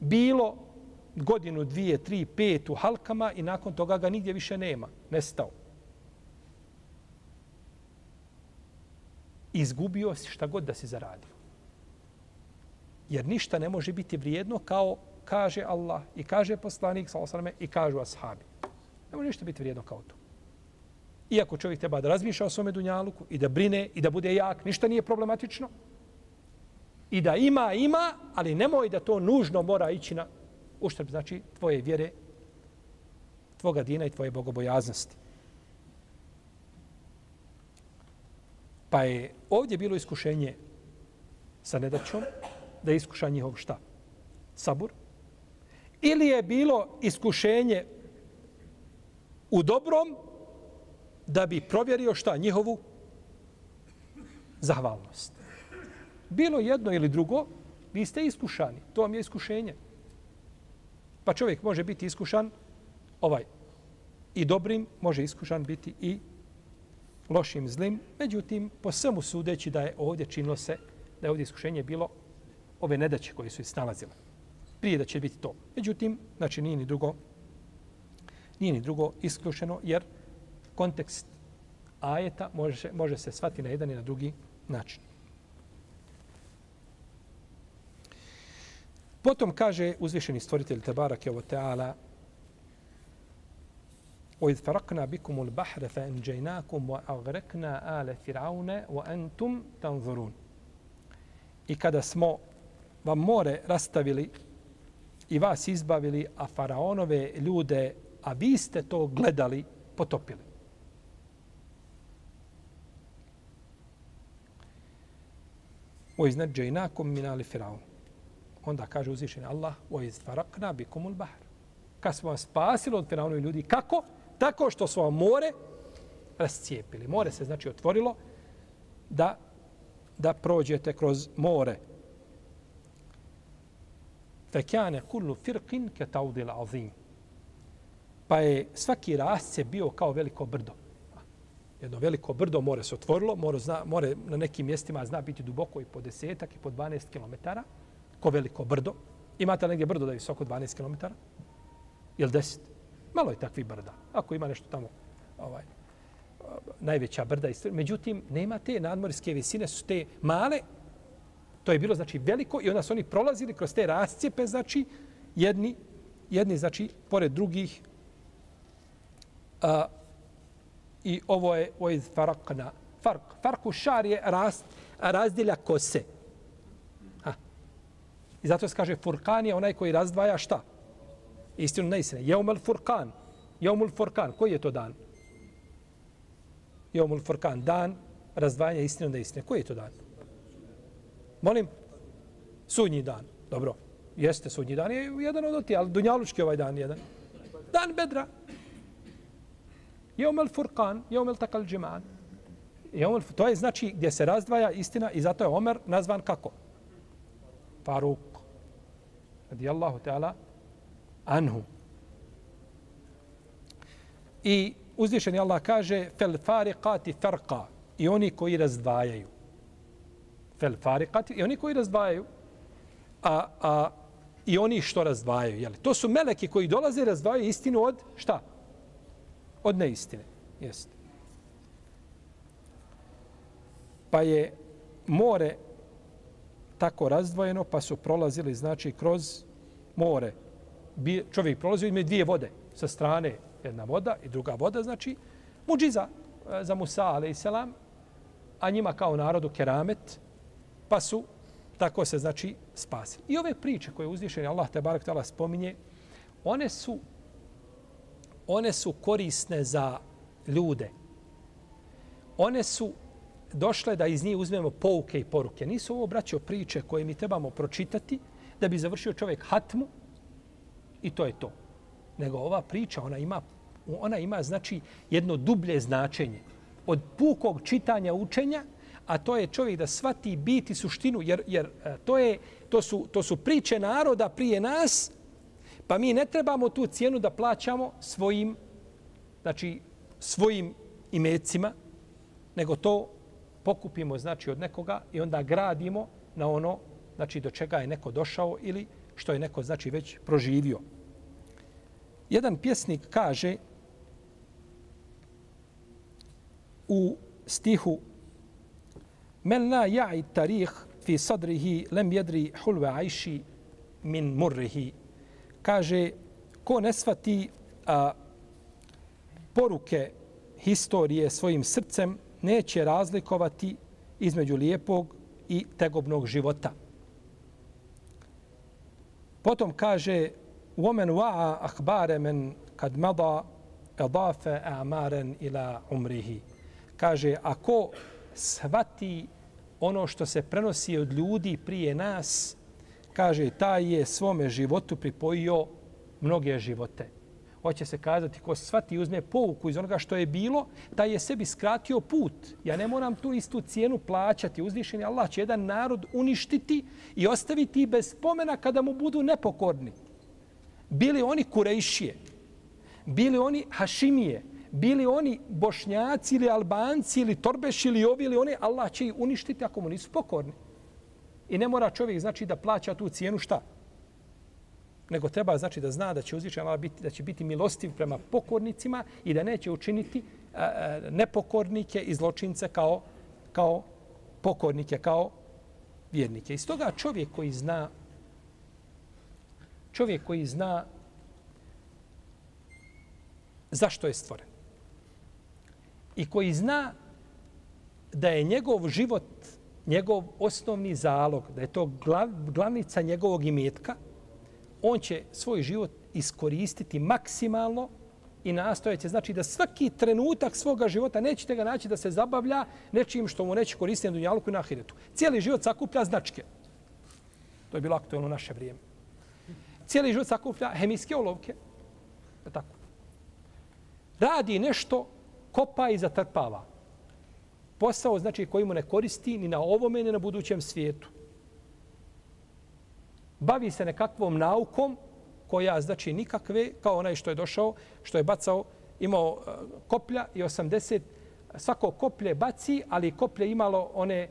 bilo godinu, dvije, tri, pet u halkama i nakon toga ga nigdje više nema. Nestao. Izgubio si šta god da si zaradio. Jer ništa ne može biti vrijedno kao kaže Allah i kaže poslanik sa osrame i kažu ashabi. Ne može ništa biti vrijedno kao to. Iako čovjek treba da razmišlja o svome dunjaluku i da brine i da bude jak, ništa nije problematično. I da ima, ima, ali nemoj da to nužno mora ići na uštrb, znači tvoje vjere, tvoga dina i tvoje bogobojaznosti. Pa je ovdje bilo iskušenje sa nedaćom, da iskuša njihov šta? Sabur. Ili je bilo iskušenje u dobrom, da bi provjerio šta njihovu zahvalnost. Bilo jedno ili drugo, vi ste iskušani. To vam je iskušenje. Pa čovjek može biti iskušan ovaj i dobrim, može iskušan biti i lošim, zlim. Međutim, po svemu sudeći da je ovdje činilo se, da je ovdje iskušenje bilo ove nedaće koje su snalazile. Prije da će biti to. Međutim, znači nije ni drugo, nije ni drugo iskušeno, jer kontekst ajeta može, može se svati na jedan i na drugi način. Potom kaže uzvišeni stvoritelj Tebara Kevo Teala وَإِذْ فَرَقْنَا بِكُمُ الْبَحْرَ فَأَنْجَيْنَاكُمْ وَأَغْرَقْنَا آلَ فِرْعَوْنَ وَأَنْتُمْ تَنْظُرُونَ I kada smo vam more rastavili i vas izbavili, a faraonove ljude, a vi ste to gledali, potopili. O iznad džajnakom minali faraon. Onda kaže uzvišen Allah, o iz farakna bikumul bahar. Kad smo vam spasili od faraonove ljudi, kako? Tako što smo vam more rascijepili. More se znači otvorilo da, da prođete kroz more. Fekane kullu firqin ke taudil azim. Pa je svaki rasce bio kao veliko brdo. Jedno veliko brdo more se otvorilo, more, zna, more na nekim mjestima zna biti duboko i po desetak i po 12 km, ko veliko brdo. Imate negdje brdo da je visoko 12 km? Ili 10? Malo je takvi brda. Ako ima nešto tamo, ovaj, najveća brda. Međutim, nema te nadmorske visine, su te male. To je bilo, znači, veliko i onda su oni prolazili kroz te rascijepe, znači, jedni, jedni znači, pored drugih. A, I ovo je oiz farakna. Fark. Farku šar je rast, razdjelja kose. Ha. I zato se kaže furkan je onaj koji razdvaja šta? Istinu neistine. Jeumel furkan. Jeumel furkan. Koji je to dan? Jeumel Furkan, dan razdvajanja istine od istine. Koji je to dan? Molim? Sudnji dan. Dobro. Jeste sudnji dan. Je jedan od oti, ali Dunjalučki ovaj dan jedan. Dan Bedra. Jomul Furkan, Jomul Takal džeman. Jomul, to je znači gdje se razdvaja istina i zato je Omer nazvan kako? Faruk. Radi Allahu Teala anhu. I uzvišeni Allah kaže fel fariqati farqa i oni koji razdvajaju. Fel farikati, i oni koji razdvajaju. A, a i oni što razdvajaju. Jeli? To su meleki koji dolaze i razdvajaju istinu od šta? Od neistine. Jeste. Pa je more tako razdvojeno, pa su prolazili, znači, kroz more. Čovjek prolazio ime dvije vode sa strane jedna voda i druga voda, znači muđiza e, za Musa, ale i selam, a njima kao narodu keramet, pa su tako se znači spasili. I ove priče koje uzvišeni Allah te barek tala spominje, one su one su korisne za ljude. One su došle da iz njih uzmemo pouke i poruke. Nisu ovo, braćo, priče koje mi trebamo pročitati da bi završio čovjek hatmu i to je to nego ova priča, ona ima, ona ima znači jedno dublje značenje od pukog čitanja učenja, a to je čovjek da svati biti suštinu, jer, jer e, to, je, to, su, to su priče naroda prije nas, pa mi ne trebamo tu cijenu da plaćamo svojim, znači, svojim imecima, nego to pokupimo znači od nekoga i onda gradimo na ono znači do čega je neko došao ili što je neko znači već proživio. Jedan pjesnik kaže u stihu Men la ja'i tarih fi sadrihi lem jedri hulve ajši min murrihi. Kaže, ko ne svati a, poruke historije svojim srcem, neće razlikovati između lijepog i tegobnog života. Potom kaže, ومن وعى أخبار من kad mada edafe amaren ila umrihi. Kaže, ako svati ono što se prenosi od ljudi prije nas, kaže, taj je svome životu pripojio mnoge živote. Hoće se kazati, ko svati uzme pouku iz onoga što je bilo, taj je sebi skratio put. Ja ne moram tu istu cijenu plaćati. Uzvišeni Allah će jedan narod uništiti i ostaviti bez spomena kada mu budu nepokorni bili oni Kurejšije, bili oni Hašimije, bili oni Bošnjaci ili Albanci ili Torbeš ili ovi ili oni, Allah će ih uništiti ako mu nisu pokorni. I ne mora čovjek znači da plaća tu cijenu šta? Nego treba znači da zna da će uzvišen Allah biti, da će biti milostiv prema pokornicima i da neće učiniti a, a, nepokornike i zločince kao, kao pokornike, kao vjernike. Iz toga čovjek koji zna čovjek koji zna zašto je stvoren. I koji zna da je njegov život, njegov osnovni zalog, da je to glav, glavnica njegovog imetka, on će svoj život iskoristiti maksimalno i nastojeće, znači da svaki trenutak svoga života nećete ga naći da se zabavlja nečim što mu neće koristiti na dunjaluku i na ahiretu. Cijeli život sakuplja značke. To je bilo aktualno u naše vrijeme. Cijeli život sakuplja hemijske olovke. Tako. Radi nešto, kopa i zatrpava. Posao znači koji mu ne koristi ni na ovome ni na budućem svijetu. Bavi se nekakvom naukom koja znači nikakve, kao onaj što je došao, što je bacao, imao e, koplja i 80, svako koplje baci, ali koplje imalo one,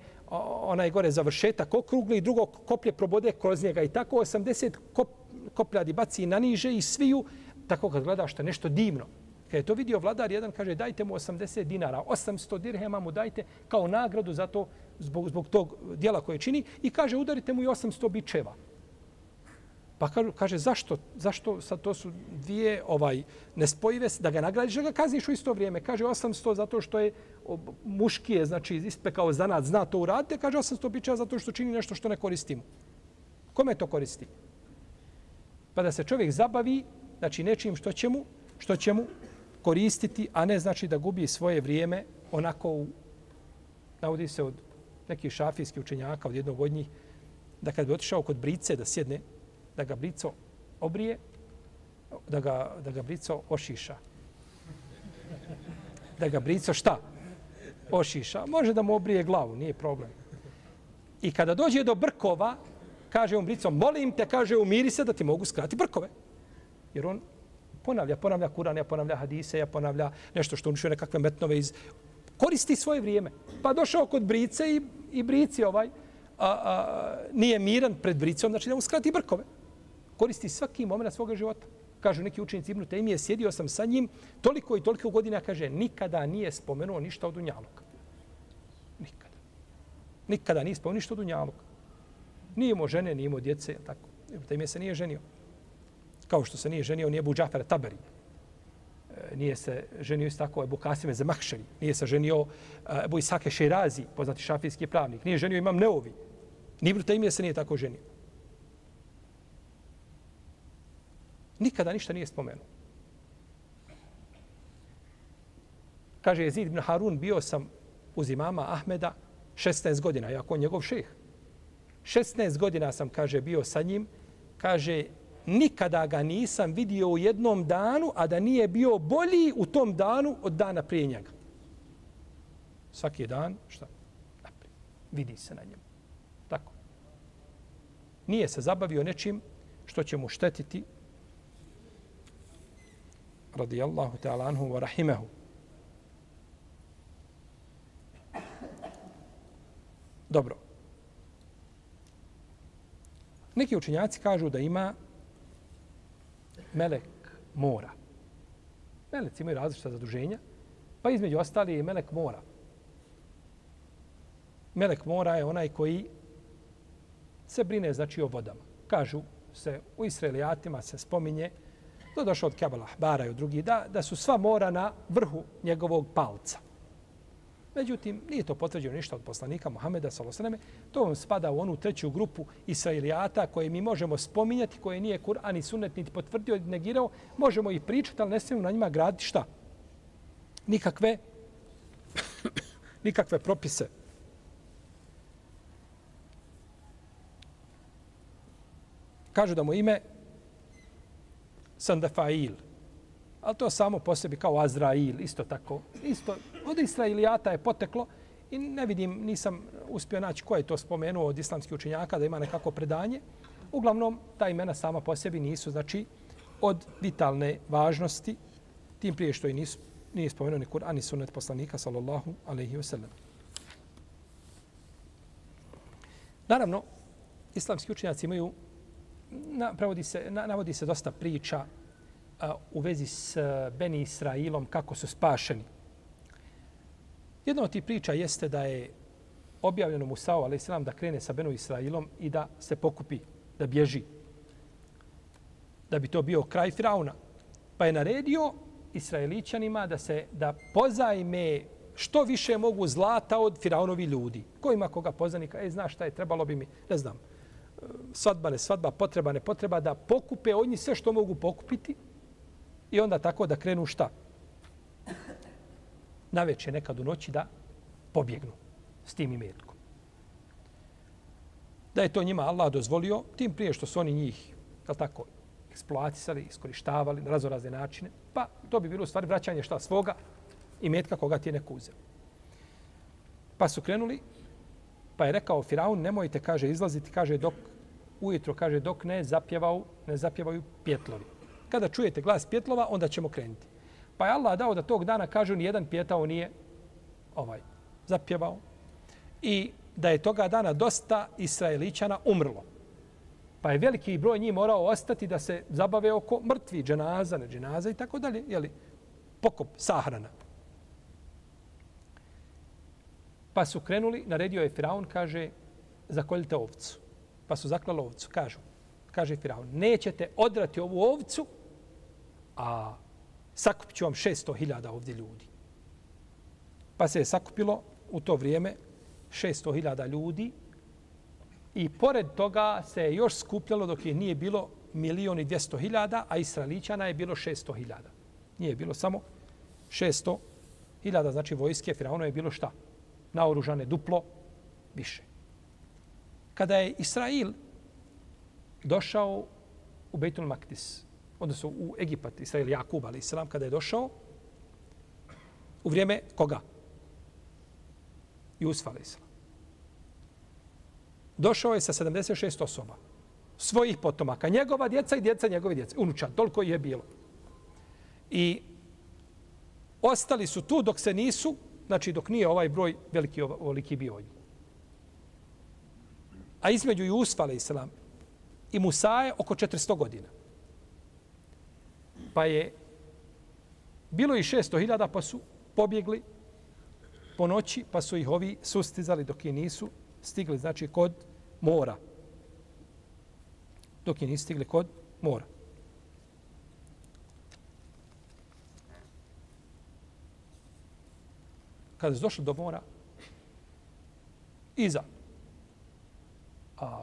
onaj gore završetak okrugli i drugo koplje probode kroz njega i tako 80 kop, kopljadi baci na niže i sviju, tako kad gledaš što je nešto divno. Kad je to vidio vladar, jedan kaže dajte mu 80 dinara, 800 dirhema mu dajte kao nagradu za to, zbog, zbog tog dijela koje čini i kaže udarite mu i 800 bičeva. Pa kaže, kaže zašto, zašto sad to su dvije ovaj nespojive, da ga nagradiš, da ga kazniš u isto vrijeme. Kaže 800 zato što je muški je, znači ispekao zanat, zna to uradite. Kaže 800 bičeva zato što čini nešto što ne koristimo. Kome to koristi? Pa da se čovjek zabavi, znači nečim što će mu, što će mu koristiti, a ne znači da gubi svoje vrijeme onako u, navodi se od nekih šafijskih učenjaka, od jednog od njih, da kad bi otišao kod brice da sjedne, da ga brico obrije, da ga, da ga brico ošiša. Da ga brico šta? Ošiša. Može da mu obrije glavu, nije problem. I kada dođe do brkova, kaže on brico, molim te, kaže, umiri se da ti mogu skrati brkove. Jer on ponavlja, ponavlja Kuran, ja ponavlja hadise, ja ponavlja nešto što unišuje nekakve metnove iz... Koristi svoje vrijeme. Pa došao kod brice i, i brici ovaj, a, a, nije miran pred bricom, znači da mu skrati brkove koristi svaki moment svoga života. Kažu neki učenici Ibnu Tejmije, sjedio sam sa njim toliko i toliko godina, kaže, nikada nije spomenuo ništa od Dunjaluka. Nikada. Nikada nije spomenuo ništa od Dunjaluka. Nije imao žene, nije imao djece, tako. Ibnu Tejmije se nije ženio. Kao što se nije ženio, nije Buđafara Taberi. E, nije se ženio isto tako Ebu Kasime Zemahšeri. Nije se ženio e, Ebu Isake Šeirazi, poznati šafijski pravnik. Nije ženio Imam Neovi. Ni Ibn Tejmije se nije tako ženio. Nikada ništa nije spomenuo. Kaže Jezid ibn Harun, bio sam uz imama Ahmeda 16 godina, jako on njegov šeh. 16 godina sam, kaže, bio sa njim. Kaže, nikada ga nisam vidio u jednom danu, a da nije bio bolji u tom danu od dana prije njega. Svaki dan, šta? Naprijed. Vidi se na njemu. Tako. Nije se zabavio nečim što će mu štetiti radijallahu ta'ala anhu wa rahimahu. Dobro. Neki učenjaci kažu da ima melek mora. Meleci imaju različita zaduženja, pa između ostali je melek mora. Melek mora je onaj koji se brine znači o vodama. Kažu se u Israelijatima se spominje To došlo od Kebala Ahbara i od drugih, da, da su sva mora na vrhu njegovog palca. Međutim, nije to potvrđeno ništa od poslanika Muhameda s.a.v. To vam spada u onu treću grupu Israilijata koje mi možemo spominjati, koje nije Kur'an i Sunnet niti potvrdio i negirao. Možemo i pričati, ali ne smijemo na njima graditi šta? Nikakve, nikakve propise. Kažu da mu ime Sandafail. Ali to samo po sebi kao Azrail, isto tako. Isto, od Israilijata je poteklo i ne vidim, nisam uspio naći ko je to spomenuo od islamskih učenjaka da ima nekako predanje. Uglavnom, ta imena sama po sebi nisu, znači, od vitalne važnosti, tim prije što i nisu, nije spomenuo ni Kur'an ni sunnet poslanika, sallallahu alaihi wa sallam. Naravno, islamski učenjaci imaju na, se, na, navodi se dosta priča u vezi s Beni Israilom, kako su spašeni. Jedna od tih priča jeste da je objavljeno Musao, ali se da krene sa Benu Israilom i da se pokupi, da bježi. Da bi to bio kraj Firauna. Pa je naredio Israelićanima da se da pozajme što više mogu zlata od Firaunovi ljudi. Ko ima koga poznanika? E, znaš šta je, trebalo bi mi, ne znam, e, svadba, ne svadba, potreba, ne potreba, da pokupe od njih sve što mogu pokupiti i onda tako da krenu šta? Na večer, nekad u noći da pobjegnu s tim imetkom. Da je to njima Allah dozvolio, tim prije što su oni njih, je tako, eksploatisali, iskorištavali na razorazne načine, pa to bi bilo u stvari vraćanje šta svoga imetka koga ti je neko uzeo. Pa su krenuli, pa je rekao Firaun, nemojte, kaže, izlaziti, kaže, dok ujutro, kaže, dok ne zapjevao, ne zapjevaju pjetlovi. Kada čujete glas pjetlova, onda ćemo krenuti. Pa je Allah dao da tog dana, kažu, ni jedan pjetao nije ovaj, zapjevao. I da je toga dana dosta Israelićana umrlo. Pa je veliki broj njih morao ostati da se zabave oko mrtvi, dženaza, ne dženaza i tako dalje. Jeli, pokop, sahrana. Pa su krenuli, naredio je Firaun, kaže, zakoljite ovcu. Pa su zaklali ovcu, kažu. Kaže Firaun, nećete odrati ovu ovcu, a sakupit ću vam 600.000 ovdje ljudi. Pa se je sakupilo u to vrijeme 600.000 ljudi i pored toga se je još skupljalo dok je nije bilo milioni 200.000, a Israelićana je bilo 600.000. Nije bilo samo 600.000, znači vojske Firauna je bilo šta? naoružane duplo više. Kada je Israil došao u Bejtul Maktis, odnosno u Egipat, Israel Jakub, ali Islam, kada je došao, u vrijeme koga? Jusuf, ali Islam. Došao je sa 76 osoba, svojih potomaka, njegova djeca i djeca njegove djece, unučan, toliko je bilo. I ostali su tu dok se nisu Znači, dok nije ovaj broj veliki veliki bio od A između Jusfa, ali islam, i Musa je oko 400 godina. Pa je bilo i 600.000, pa su pobjegli po noći, pa su ih ovi sustizali dok je nisu stigli, znači, kod mora. Dok je nisu stigli kod mora. kada su došli do mora, iza. A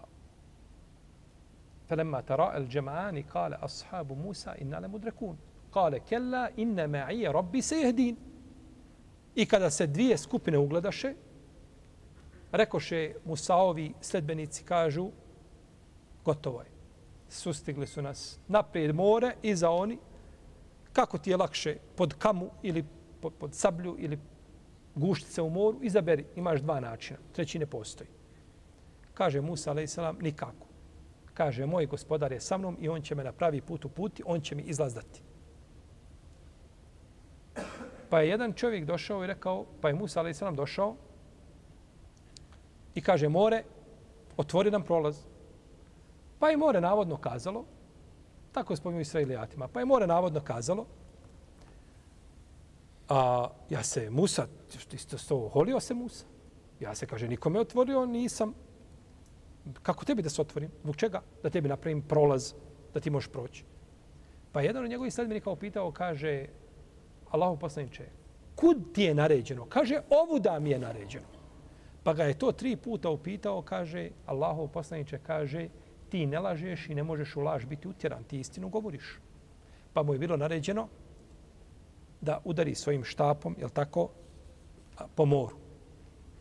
فلما ترى الجمعان قال أصحاب موسى إنا لمدركون قال كلا إن معي ربي سيهدين I kada se dvije skupine ugledaše, rekoše Musaovi sledbenici kažu, gotovo je. Sustigli su nas naprijed more i za oni. Kako ti je lakše pod kamu ili pod, pod sablju ili gušti se u moru, izaberi, imaš dva načina, treći ne postoji. Kaže Musa, a.s. nikako. Kaže, moj gospodar je sa mnom i on će me na pravi put uputi, on će mi izlazdati. Pa je jedan čovjek došao i rekao, pa je Musa, a.s. došao i kaže, more, otvori nam prolaz. Pa je more navodno kazalo, tako spominju Israilijatima, pa je more navodno kazalo, A ja se Musa, ti ste to holio se Musa. Ja se kaže, nikome otvorio, nisam. Kako tebi da se otvorim? Zbog čega? Da tebi napravim prolaz, da ti možeš proći. Pa jedan od njegovih sledbenika upitao, kaže, Allahu poslaniče, kud ti je naređeno? Kaže, ovu da mi je naređeno. Pa ga je to tri puta upitao, kaže, Allahu poslaniče, kaže, ti ne lažeš i ne možeš u laž biti utjeran, ti istinu govoriš. Pa mu je bilo naređeno, da udari svojim štapom, jel tako, po moru.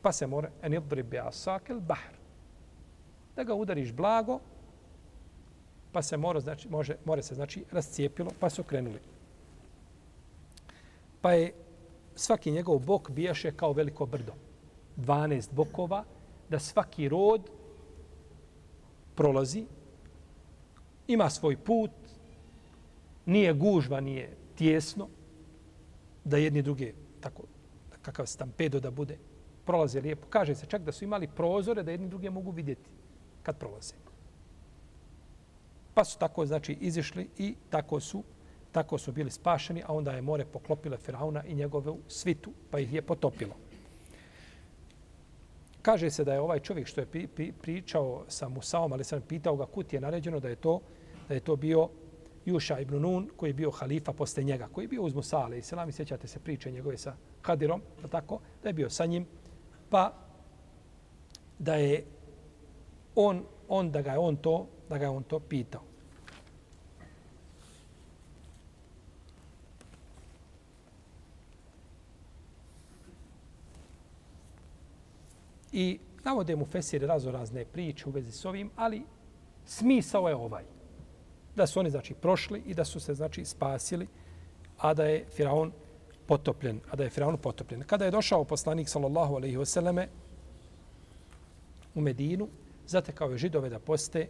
Pa se more, en idri bi asakel bahr. Da ga udariš blago, pa se mora, znači, može, more se, znači, rascijepilo, pa su krenuli. Pa je svaki njegov bok bijaše kao veliko brdo. 12 bokova, da svaki rod prolazi, ima svoj put, nije gužva, nije tjesno, da jedni druge, tako, kakav stampedo da bude, prolaze lijepo. Kaže se čak da su imali prozore da jedni druge mogu vidjeti kad prolaze. Pa su tako, znači, izišli i tako su, tako su bili spašeni, a onda je more poklopile Firauna i njegovu svitu, pa ih je potopilo. Kaže se da je ovaj čovjek što je pri, pri, pričao sa Musaom, ali sam pitao ga kut je naređeno da je to da je to bio Juša ibn Nun, koji je bio halifa posle njega, koji je bio uz Musa, ali selam, i sjećate se priče njegove sa Hadirom, da tako, da je bio sa njim, pa da je on, on da ga je on to, da ga je on to pitao. I navode mu Fesir razo razne priče u vezi s ovim, ali smisao je ovaj. Da su oni, znači, prošli i da su se, znači, spasili, a da je Firaun potopljen, a da je Firaun potopljen. Kada je došao poslanik, sallallahu alejhi ve selleme u Medinu, zatekao je židove da poste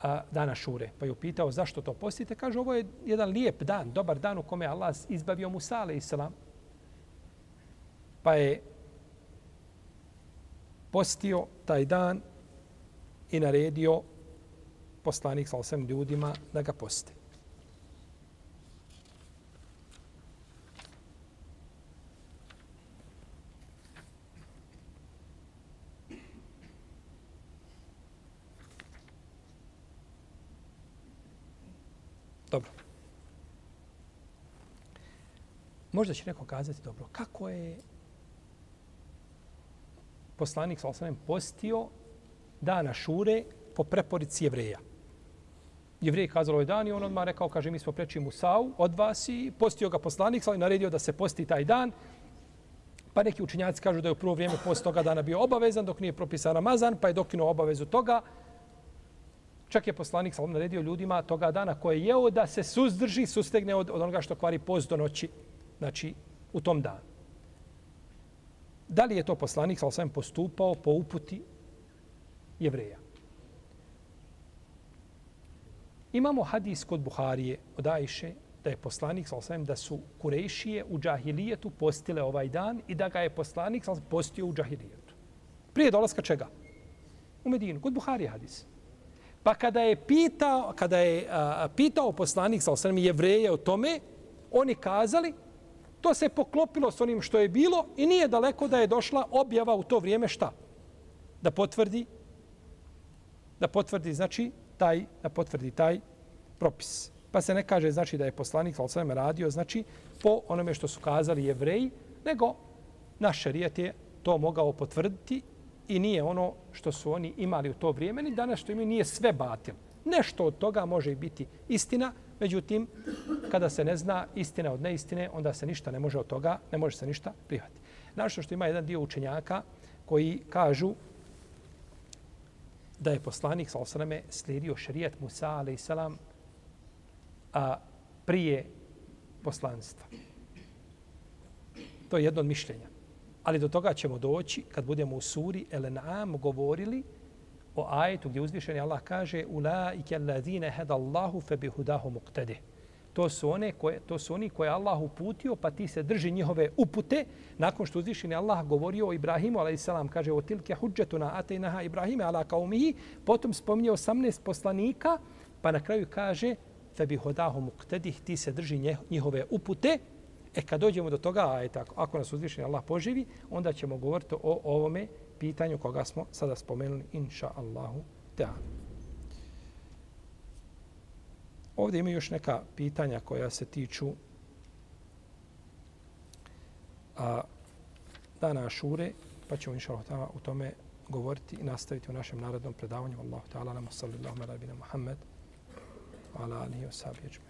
a, dana šure. Pa je upitao zašto to postite. Kaže, ovo je jedan lijep dan, dobar dan u kome Allah izbavio Musa, alaihi. Pa je postio taj dan i naredio poslanik sa osam ljudima da ga poste. Dobro. Možda će neko kazati, dobro, kako je poslanik sa postio dana šure po preporici jevreja. Jevrej kazalo ovaj dan i on odmah rekao, kaže, mi smo preči Musau od vas i postio ga poslanik, ali naredio da se posti taj dan. Pa neki učinjaci kažu da je u prvo vrijeme post toga dana bio obavezan, dok nije propisan Ramazan, pa je dokinuo obavezu toga. Čak je poslanik sa naredio ljudima toga dana koje je jeo da se suzdrži, sustegne od, od onoga što kvari post do noći, znači u tom danu. Da li je to poslanik sa postupao po uputi jevreja? Imamo hadis kod Buharije od Ajše da je poslanik sa da su kurejšije u džahilijetu postile ovaj dan i da ga je poslanik sa postio u džahilijetu. Prije dolaska čega? U Medinu. Kod Buharije hadis. Pa kada je pitao, kada je a, pitao poslanik sa osrem jevreje o tome, oni kazali To se poklopilo s onim što je bilo i nije daleko da je došla objava u to vrijeme šta? Da potvrdi da potvrdi znači taj da potvrdi taj propis. Pa se ne kaže znači da je poslanik sallallahu radio znači po onome što su kazali jevreji, nego naš šerijat je to mogao potvrditi i nije ono što su oni imali u to vrijeme, ni danas što imaju nije sve batil. Nešto od toga može biti istina, Međutim, kada se ne zna istina od neistine, onda se ništa ne može od toga, ne može se ništa prihvatiti. Našto što ima jedan dio učenjaka koji kažu da je poslanik sa osrame slijedio šarijat Musa a.s. a prije poslanstva. To je jedno od mišljenja. Ali do toga ćemo doći kad budemo u suri Elenam govorili o ajetu gdje uzvišeni Allah kaže ulaike allazine hadallahu fa bihudahu muqtadi. To su one koje to su oni koje Allah uputio pa ti se drži njihove upute. Nakon što uzvišeni Allah govorio o Ibrahimu alejselam kaže o tilke hudžetuna ataynaha Ibrahime ala qaumihi. Potom spominje 18 poslanika pa na kraju kaže fa bihudahu muqtadi. Ti se drži njihove upute. E kad dođemo do toga, a je tako, ako nas uzvišeni Allah poživi, onda ćemo govoriti o ovome pitanju koga smo sada spomenuli, inša Allahu ta'ala. Ovdje ima još neka pitanja koja se tiču a, dana Ašure, pa ćemo inša Allah u tome govoriti i nastaviti u našem narodnom predavanju. Allahu ta'ala, namo sallallahu ala bina Muhammed, ala alihi wa sahbihi